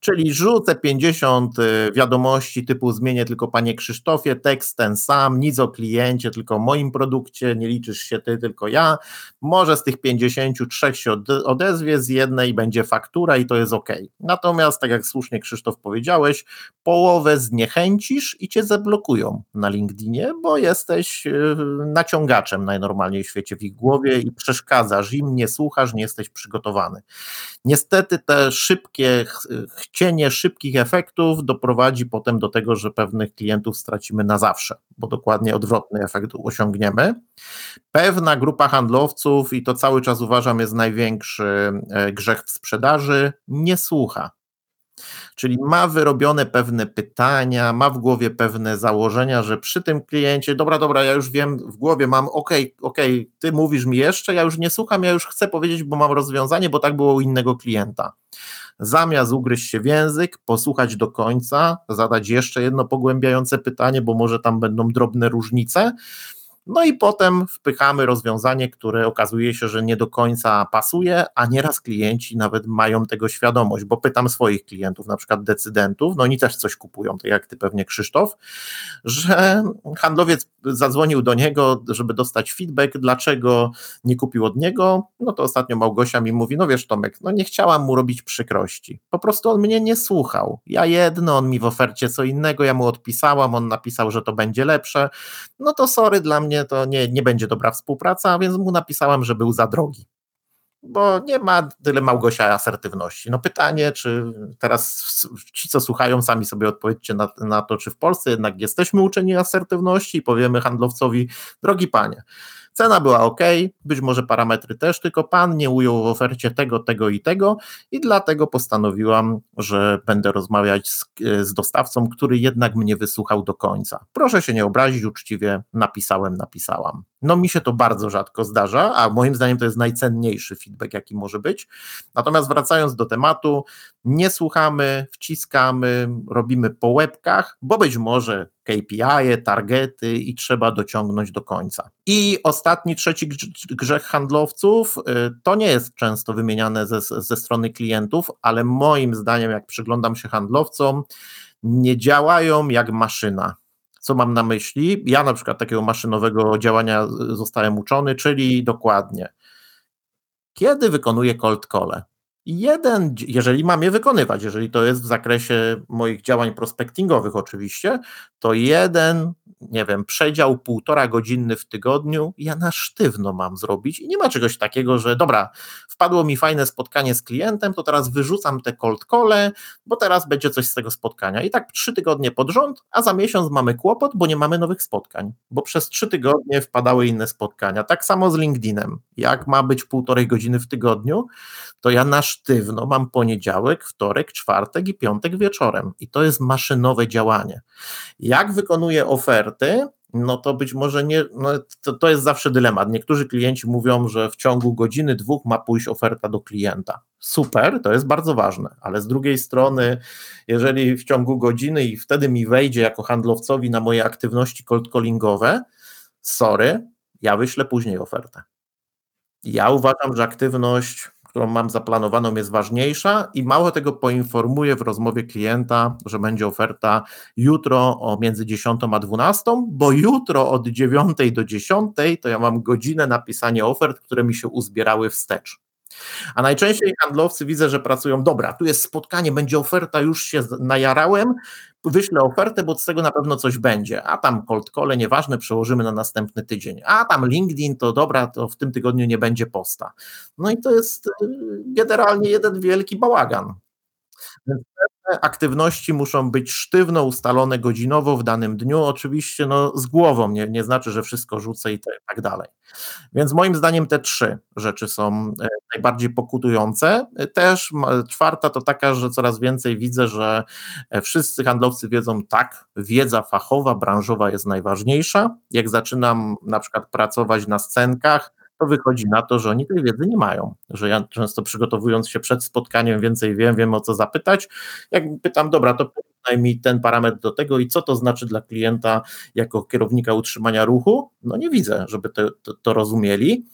D: Czyli rzucę 50 y, wiadomości typu zmienię tylko panie Krzysztofie, tekst ten sam, nic o kliencie, tylko o moim produkcie, nie liczysz się ty, tylko ja. Może z tych 53 się odezwie, z jednej będzie faktura i to jest ok. Natomiast, tak jak słusznie Krzysztof powiedziałeś, połowę zniechęcisz i cię zablokują na LinkedInie, bo jesteś y, naciągaczem najnormalniej w świecie w ich głowie i przeszkadzasz im, nie słuchasz, nie jesteś przygotowany. Niestety te szybkie chcienie szybkich efektów doprowadzi potem do tego, że pewnych klientów stracimy na zawsze, bo dokładnie odwrotny efekt osiągniemy. Pewna grupa handlowców, i to cały czas uważam jest największy e, grzech w sprzedaży, nie słucha. Czyli ma wyrobione pewne pytania, ma w głowie pewne założenia, że przy tym kliencie, dobra, dobra, ja już wiem, w głowie mam, okej, okay, ty mówisz mi jeszcze, ja już nie słucham, ja już chcę powiedzieć, bo mam rozwiązanie, bo tak było u innego klienta zamiast ugryźć się w język, posłuchać do końca, zadać jeszcze jedno pogłębiające pytanie, bo może tam będą drobne różnice, no i potem wpychamy rozwiązanie, które okazuje się, że nie do końca pasuje, a nieraz klienci nawet mają tego świadomość, bo pytam swoich klientów, na przykład decydentów, no oni też coś kupują, tak jak ty pewnie Krzysztof, że handlowiec zadzwonił do niego, żeby dostać feedback, dlaczego nie kupił od niego, no to ostatnio Małgosia mi mówi, no wiesz Tomek, no nie chciałam mu robić przykrości, po prostu on mnie nie słuchał, ja jedno, on mi w ofercie co innego, ja mu odpisałam, on napisał, że to będzie lepsze, no to sorry dla mnie, to nie, nie będzie dobra współpraca, więc mu napisałem, że był za drogi. Bo nie ma tyle Małgosia asertywności. No pytanie, czy teraz ci, co słuchają, sami sobie odpowiedzcie na, na to, czy w Polsce jednak jesteśmy uczeni asertywności i powiemy handlowcowi, drogi panie, Cena była ok, być może parametry też, tylko pan nie ujął w ofercie tego, tego i tego, i dlatego postanowiłam, że będę rozmawiać z, z dostawcą, który jednak mnie wysłuchał do końca. Proszę się nie obrazić, uczciwie napisałem, napisałam. No mi się to bardzo rzadko zdarza, a moim zdaniem to jest najcenniejszy feedback, jaki może być. Natomiast wracając do tematu, nie słuchamy, wciskamy, robimy po łebkach, bo być może KPI, targety i trzeba dociągnąć do końca. I ostatni, trzeci grzech handlowców, y, to nie jest często wymieniane ze, ze strony klientów, ale moim zdaniem, jak przyglądam się handlowcom, nie działają jak maszyna Co mam na myśli? Ja na przykład takiego maszynowego działania zostałem uczony, czyli dokładnie. Kiedy wykonuję cold call? Jeden, jeżeli mam je wykonywać, jeżeli to jest w zakresie moich działań prospectingowych oczywiście, to jeden, nie wiem, przedział półtora godzinny w tygodniu ja na sztywno mam zrobić i nie ma czegoś takiego, że dobra, wpadło mi fajne spotkanie z klientem, to teraz wyrzucam te cold call, bo teraz będzie coś z tego spotkania. I tak trzy tygodnie pod rząd, a za miesiąc mamy kłopot, bo nie mamy nowych spotkań, bo przez trzy tygodnie wpadały inne spotkania. Tak samo z LinkedInem. Jak ma być półtorej godziny w tygodniu, to ja na sztywno mam poniedziałek, wtorek, czwartek i piątek wieczorem. I to jest maszynowe działanie. Jak wykonuję oferty, no to być może nie, no to, to jest zawsze dylemat. Niektórzy klienci mówią, że w ciągu godziny, dwóch ma pójść oferta do klienta. Super, to jest bardzo ważne, ale z drugiej strony, jeżeli w ciągu godziny i wtedy mi wejdzie jako handlowcowi na moje aktywności cold callingowe, sorry, ja wyślę później ofertę. Ja uważam, że aktywność którą mam zaplanowaną, jest ważniejsza i mało tego poinformuję w rozmowie klienta, że będzie oferta jutro o między 10 a 12, bo jutro od 9 do 10 to ja mam godzinę napisania ofert, które mi się uzbierały wstecz. A najczęściej handlowcy widzę, że pracują, dobra, tu jest spotkanie, będzie oferta, już się najarałem, wyślę ofertę, bo z tego na pewno coś będzie. A tam cold call, nieważne, przełożymy na następny tydzień. A tam LinkedIn, to dobra, to w tym tygodniu nie będzie posta. No i to jest y, generalnie jeden wielki bałagan. Aktywności muszą być sztywno ustalone godzinowo w danym dniu, oczywiście no, z głową, nie, nie znaczy, że wszystko rzucę i tak dalej. Więc moim zdaniem te trzy rzeczy są e, najbardziej pokutujące. Też czwarta to taka, że coraz więcej widzę, że e, wszyscy handlowcy wiedzą, tak, wiedza fachowa, branżowa jest najważniejsza. Jak zaczynam na przykład pracować na scenkach, to wychodzi na to, że oni tej wiedzy nie mają. Że ja często przygotowując się przed spotkaniem więcej wiem, wiem o co zapytać. Jak pytam, dobra, to porównaj mi ten parametr do tego i co to znaczy dla klienta jako kierownika utrzymania ruchu, no nie widzę, żeby to, to, to rozumieli.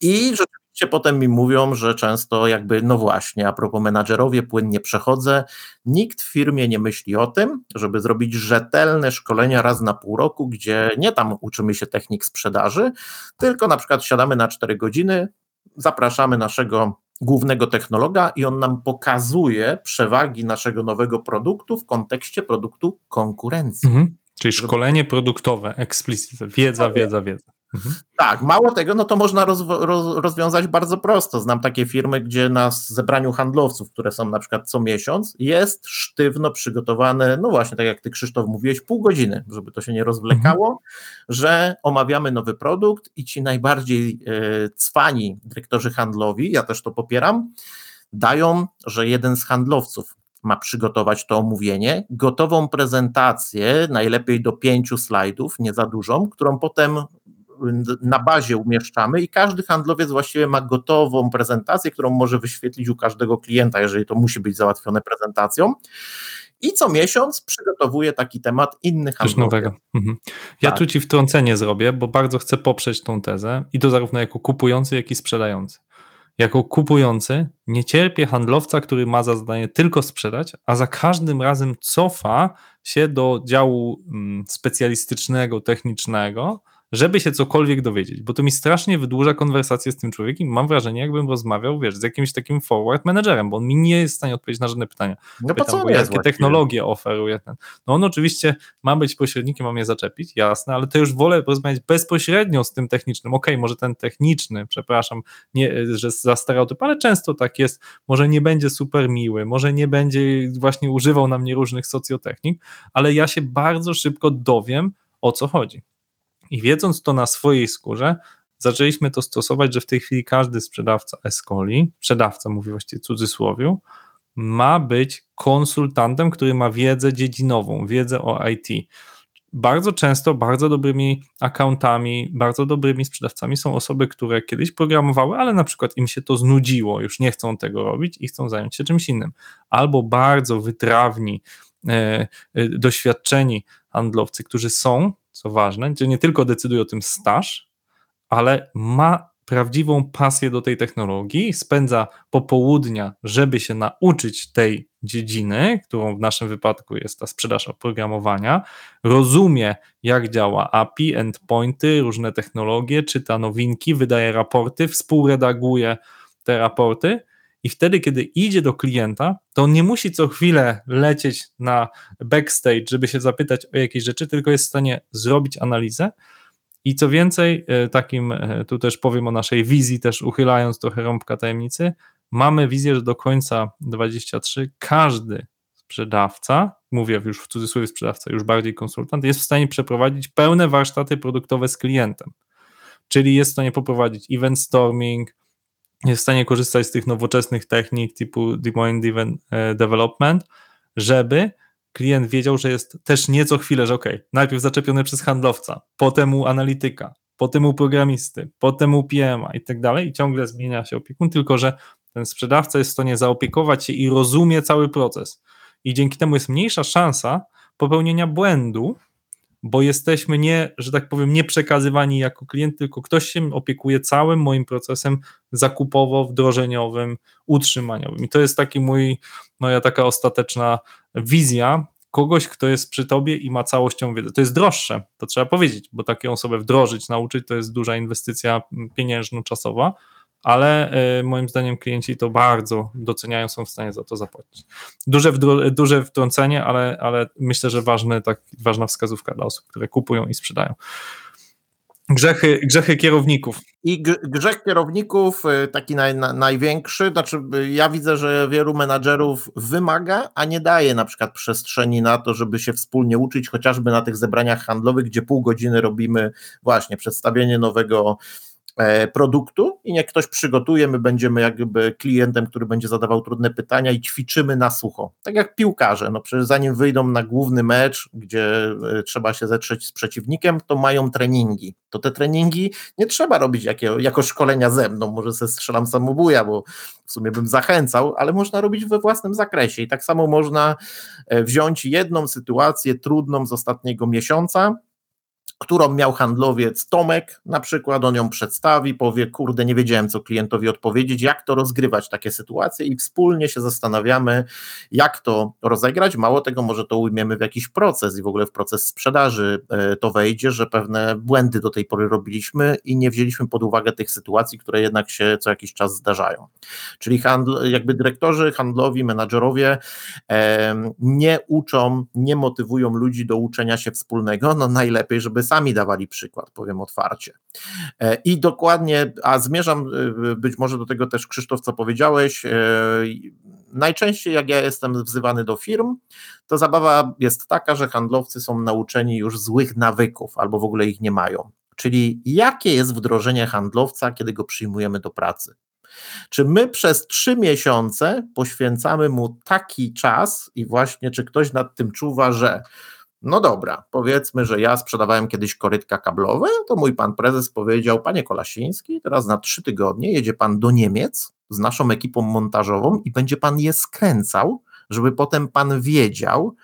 D: I rzeczywiście oczywiście potem mi mówią, że często jakby, no właśnie, a propos menadżerowie, płynnie przechodzę. Nikt w firmie nie myśli o tym, żeby zrobić rzetelne szkolenia raz na pół roku, gdzie nie tam uczymy się technik sprzedaży, tylko na przykład siadamy na 4 godziny, zapraszamy naszego głównego technologa i on nam pokazuje przewagi naszego nowego produktu w kontekście produktu konkurencji. Mhm.
C: Czyli szkolenie produktowe, explicit, wiedza, wiedza, wiedza.
D: Mhm. Tak, mało tego, no to można roz, roz, rozwiązać bardzo prosto. Znam takie firmy, gdzie na zebraniu handlowców, które są na przykład co miesiąc, jest sztywno przygotowane, no właśnie, tak jak ty Krzysztof mówiłeś, pół godziny, żeby to się nie rozwlekało, mhm. że omawiamy nowy produkt i ci najbardziej e, cwani dyrektorzy handlowi, ja też to popieram, dają, że jeden z handlowców ma przygotować to omówienie, gotową prezentację, najlepiej do pięciu slajdów, nie za dużą, którą potem na bazie umieszczamy i każdy handlowiec właściwie ma gotową prezentację, którą może wyświetlić u każdego klienta, jeżeli to musi być załatwione prezentacją. I co miesiąc przygotowuje taki temat inny handlowiec. nowego.
C: Mhm. Ja tak. tu ci wtrącenie zrobię, bo bardzo chcę poprzeć tą tezę i to zarówno jako kupujący, jak i sprzedający. Jako kupujący nie cierpię handlowca, który ma za zadanie tylko sprzedać, a za każdym razem cofa się do działu mm, specjalistycznego, technicznego, żeby się cokolwiek dowiedzieć, bo to mi strasznie wydłuża konwersację z tym człowiekiem. Mam wrażenie, jakbym rozmawiał, wiesz, z jakimś takim forward managerem, bo on mi nie jest w stanie odpowiedzieć na żadne pytania. No Pytam, co bo jakie technologie oferuje ten. No on oczywiście ma być pośrednikiem, ma mnie zaczepić, jasne, ale to już wolę rozmawiać bezpośrednio z tym technicznym. Okej, okay, może ten techniczny, przepraszam, nie, że za stereotyp, ale często tak jest, może nie będzie super miły, może nie będzie właśnie używał na mnie różnych socjotechnik, ale ja się bardzo szybko dowiem, o co chodzi. I wiedząc to na swojej skórze, zaczęliśmy to stosować, że w tej chwili każdy sprzedawca Escoli, sprzedawca mówię właściwie cudzysłowiu, ma być konsultantem, który ma wiedzę dziedzinową, wiedzę o IT. Bardzo często bardzo dobrymi accountami, bardzo dobrymi sprzedawcami są osoby, które kiedyś programowały, ale na przykład im się to znudziło, już nie chcą tego robić i chcą zająć się czymś innym. Albo bardzo wytrawni, e, e, doświadczeni handlowcy, którzy są co ważne, gdzie nie tylko decyduje o tym staż, ale ma prawdziwą pasję do tej technologii, spędza popołudnia, żeby się nauczyć tej dziedziny, którą w naszym wypadku jest ta sprzedaż oprogramowania, rozumie, jak działa API, endpointy, różne technologie, czyta nowinki, wydaje raporty, współredaguje te raporty. I wtedy, kiedy idzie do klienta, to on nie musi co chwilę lecieć na backstage, żeby się zapytać o jakieś rzeczy, tylko jest w stanie zrobić analizę. I co więcej, e, takim, e, tu też powiem o naszej wizji, też uchylając trochę rąbka tajemnicy, mamy wizję, że do końca 23 każdy sprzedawca, mówię już w cudzysłowie sprzedawca, już bardziej konsultant, jest w stanie przeprowadzić pełne warsztaty produktowe z klientem. Czyli jest w stanie poprowadzić event storming, jest w stanie korzystać z tych nowoczesnych technik typu Deployment Driven e, Development, żeby klient wiedział, że jest też nieco chwilę, że ok, najpierw zaczepiony przez handlowca, potem u analityka, potem u programisty, potem u PM-a i tak dalej i ciągle zmienia się opiekun, tylko że ten sprzedawca jest w stanie zaopiekować się i rozumie cały proces. I dzięki temu jest mniejsza szansa popełnienia błędu, bo jesteśmy nie, że tak powiem, nie przekazywani jako klient, tylko ktoś się opiekuje całym moim procesem zakupowo-wdrożeniowym, utrzymaniowym. I to jest taki mój, moja taka ostateczna wizja kogoś, kto jest przy tobie i ma całością wiedzę. To jest droższe, to trzeba powiedzieć, bo taką osobę wdrożyć, nauczyć, to jest duża inwestycja pieniężno-czasowa, ale y, moim zdaniem klienci to bardzo doceniają, są w stanie za to zapłacić. Duże, duże wtrącenie, ale, ale myślę, że ważny, tak, ważna wskazówka dla osób, które kupują i sprzedają. Grzechy, grzechy kierowników.
D: I grzech kierowników, y, taki naj, na, największy, znaczy y, ja widzę, że wielu menadżerów wymaga, a nie daje na przykład przestrzeni na to, żeby się wspólnie uczyć, chociażby na tych zebraniach handlowych, gdzie pół godziny robimy właśnie przedstawienie nowego produktu i niech ktoś przygotuje, my będziemy jakby klientem, który będzie zadawał trudne pytania i ćwiczymy na sucho. Tak jak piłkarze, no przecież zanim wyjdą na główny mecz, gdzie e, trzeba się zetrzeć z przeciwnikiem, to mają treningi. To te treningi nie trzeba robić jako, jako szkolenia ze mną, może se strzelam samobuja, bo w sumie bym zachęcał, ale można robić we własnym zakresie i tak samo można e, wziąć jedną sytuację trudną z ostatniego miesiąca, którą miał handlowiec Tomek, na przykład on ją przedstawi, powie, kurde, nie wiedziałem, co klientowi odpowiedzieć, jak to rozgrywać takie sytuacje i wspólnie się zastanawiamy, jak to rozegrać. Mało tego, może to ujmiemy w jakiś proces i w ogóle w proces sprzedaży e, to wejdzie, że pewne błędy do tej pory robiliśmy i nie wzięliśmy pod uwagę tych sytuacji, które jednak się co jakiś czas zdarzają. Czyli handl, jakby dyrektorzy handlowi, menadżerowie nie uczą, nie motywują ludzi do uczenia się wspólnego, no najlepiej, żeby sami dawali przykład, powiem otwarcie. E, I dokładnie, a zmierzam e, być może do tego też Krzysztof, co powiedziałeś, e, najczęściej jak ja jestem wzywany do firm, to zabawa jest taka, że handlowcy są nauczeni już złych nawyków albo w ogóle ich nie mają. Czyli jakie jest wdrożenie handlowca, kiedy go przyjmujemy do pracy? Czy my przez trzy miesiące poświęcamy mu taki czas i właśnie czy ktoś nad tym czuwa, że no dobra, powiedzmy, że ja sprzedawałem kiedyś korytka kablowe, to mój pan prezes powiedział, panie Kolasiński, teraz na trzy tygodnie jedzie pan do Niemiec z naszą ekipą montażową i będzie pan je skręcał, żeby potem pan wiedział,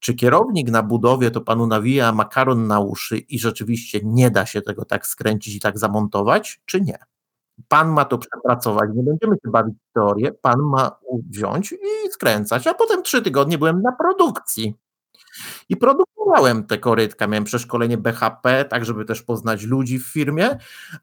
D: czy kierownik na budowie to panu nawija makaron na uszy i rzeczywiście nie da się tego tak skręcić i tak zamontować, czy nie. Pan ma to przepracować, nie będziemy się bawić w teorię, pan ma wziąć i skręcać, a potem trzy tygodnie byłem na produkcji i produkowałem te korytka. Miałem przeszkolenie BHP, tak żeby też poznać ludzi w firmie,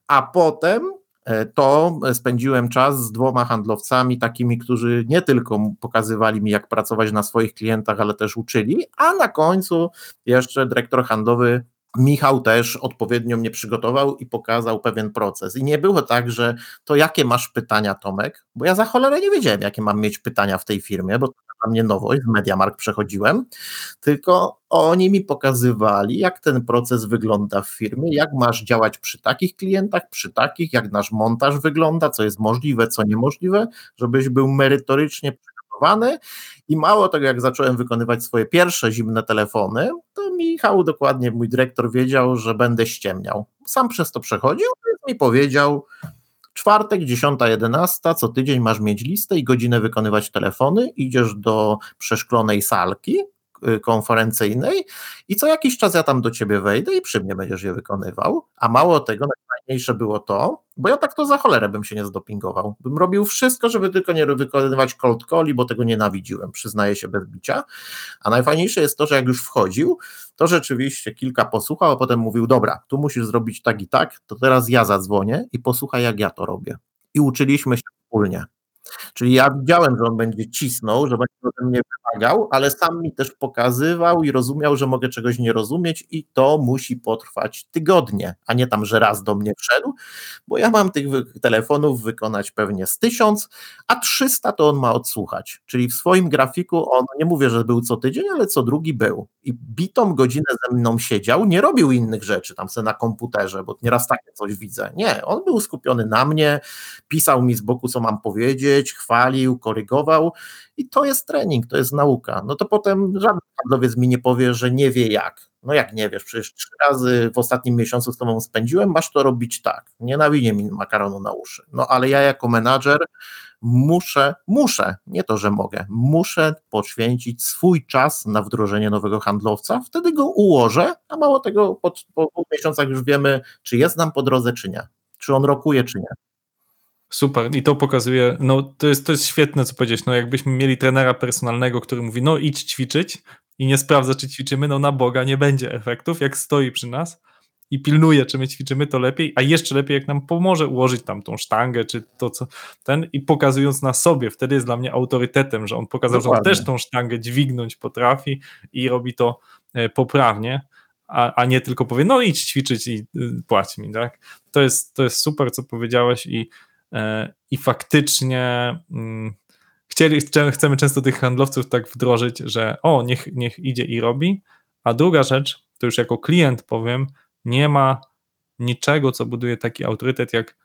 D: a potem e, to spędziłem czas z dwoma handlowcami, takimi, którzy nie tylko pokazywali mi, jak pracować na swoich klientach, ale też uczyli, a na końcu jeszcze dyrektor handlowy Michał też odpowiednio mnie przygotował i pokazał pewien proces. I nie było tak, że to jakie masz pytania, Tomek? Bo ja za cholerę nie wiedziałem, jakie mam mieć pytania w tej firmie, bo dla mnie nowość, w Mediamark przechodziłem, tylko oni mi pokazywali, jak ten proces wygląda w firmie, jak masz działać przy takich klientach, przy takich, jak nasz montaż wygląda, co jest możliwe, co niemożliwe, żebyś był merytorycznie przygotowany i mało tego, jak zacząłem wykonywać swoje pierwsze zimne telefony, to Michał, dokładnie mój dyrektor, wiedział, że będę ściemniał. Sam przez to przechodził, więc mi powiedział, czwartek, 10, 11, co tydzień masz mieć listę i godzinę wykonywać telefony, idziesz do przeszklonej salki, konferencyjnej i co jakiś czas ja tam do ciebie wejdę i przy mnie będziesz je wykonywał. A mało tego, najfajniejsze było to, bo ja tak to za cholerę bym się nie zdopingował. Bym robił wszystko, żeby tylko nie wykonywać cold calli, bo tego nienawidziłem, przyznaję się bez bicia. A najfajniejsze jest to, że jak już wchodził, to rzeczywiście kilka posłuchał, a potem mówił, dobra, tu musisz zrobić tak i tak, to teraz ja zadzwonię i posłuchaj, jak ja to robię. I uczyliśmy się wspólnie. Czyli ja widziałem, że on będzie cisnął, że będzie ode mnie wymagał, ale sam mi też pokazywał i rozumiał, że mogę czegoś nie rozumieć i to musi potrwać tygodnie, a nie tam, że raz do mnie wszedł, bo ja mam tych telefonów wykonać pewnie z tysiąc, a 300 to on ma odsłuchać. Czyli w swoim grafiku on, nie mówię, że był co tydzień, ale co drugi był. I bitą godzinę ze mną siedział, nie robił innych rzeczy tam se na komputerze, bo nieraz takie coś widzę. Nie, on był skupiony na mnie, pisał mi z boku, co mam powiedzieć, chwalił, korygował i to jest trening, to jest nauka. No to potem żaden handlowiec mi nie powie, że nie wie jak. No jak nie wiesz, przecież trzy razy w ostatnim miesiącu z tobą spędziłem, masz to robić tak. Nienawidzę mi makaronu na uszy. No ale ja jako menadżer muszę, muszę, nie to, że mogę, muszę poświęcić swój czas na wdrożenie nowego handlowca, wtedy go ułożę, a mało tego po, po miesiącach już wiemy, czy jest nam po drodze, czy nie. Czy on rokuje, czy nie.
C: Super, i to pokazuje, no to jest, to jest świetne, co powiedziałeś, no jakbyśmy mieli trenera personalnego, który mówi, no idź ćwiczyć i nie sprawdza, czy ćwiczymy, no na Boga nie będzie efektów, jak stoi przy nas i pilnuje, czy my ćwiczymy, to lepiej, a jeszcze lepiej, jak nam pomoże ułożyć tam tą sztangę, czy to, co ten i pokazując na sobie, wtedy jest dla mnie autorytetem, że on pokazał, że on
D: Dokładnie.
C: też tą sztangę dźwignąć potrafi i robi to e, poprawnie, a, a nie tylko powie, no idź ćwiczyć i y, płać mi, tak? To jest, to jest super, co powiedziałeś i I faktycznie mm, chcieli, chce- chcemy często tych handlowców tak wdrożyć, że o, niech, niech idzie i robi. A druga rzecz, to już jako klient powiem, nie ma niczego, co buduje taki autorytet, jak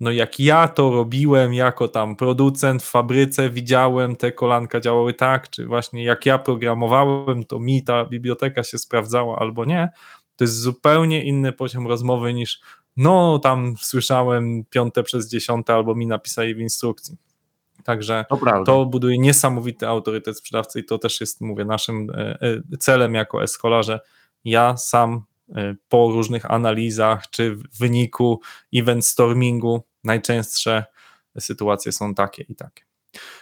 C: no jak ja to robiłem jako tam producent w fabryce, widziałem te kolanka działały tak, czy właśnie jak ja programowałem, to mi ta biblioteka się sprawdzała albo nie, to jest zupełnie inny poziom rozmowy niż no tam słyszałem piąte przez dziesiąte albo mi napisali w instrukcji. Także
D: To
C: to buduje niesamowity autorytet sprzedawcy i to też jest, mówię, naszym e, e, celem jako Escola, że ja sam e, po różnych analizach czy w wyniku event stormingu najczęstsze sytuacje są takie i takie.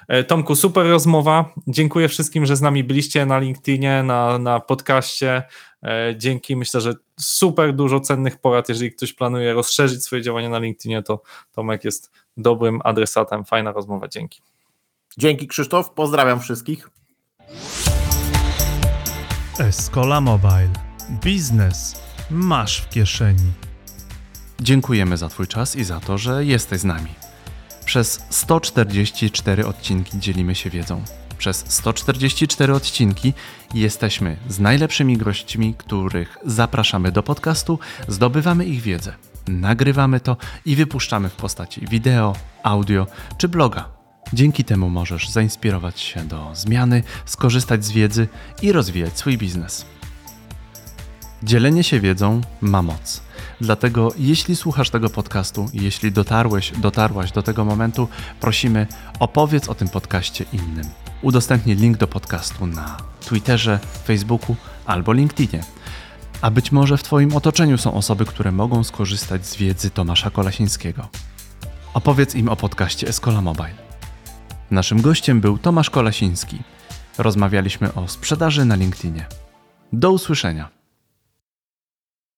C: E, Tomku, super rozmowa. Dziękuję wszystkim, że z nami byliście na LinkedInie, na, na podcaście. E, Dzięki, myślę, że super dużo cennych porad. Jeżeli ktoś planuje rozszerzyć swoje działania na LinkedInie, to Tomek jest dobrym adresatem. Fajna rozmowa, dzięki.
D: Dzięki Krzysztof, pozdrawiam wszystkich.
B: Escola Mobile. Biznes masz w kieszeni.
A: Dziękujemy za Twój czas i za to, że jesteś z nami. Przez 144 odcinki dzielimy się wiedzą. Przez 144 odcinki jesteśmy z najlepszymi gośćmi, których zapraszamy do podcastu, zdobywamy ich wiedzę, nagrywamy to i wypuszczamy w postaci wideo, audio czy bloga. Dzięki temu możesz zainspirować się do zmiany, skorzystać z wiedzy i rozwijać swój biznes. Dzielenie się wiedzą ma moc. Dlatego, jeśli słuchasz tego podcastu, jeśli dotarłeś, dotarłaś do tego momentu, prosimy, opowiedz o tym podcaście innym. Udostępnij link do podcastu na Twitterze, Facebooku albo LinkedInie. A być może w Twoim otoczeniu są osoby, które mogą skorzystać z wiedzy Tomasza Kolasińskiego. Opowiedz im o podcaście Escola Mobile. Naszym gościem był Tomasz Kolasiński. Rozmawialiśmy o sprzedaży na LinkedInie. Do usłyszenia.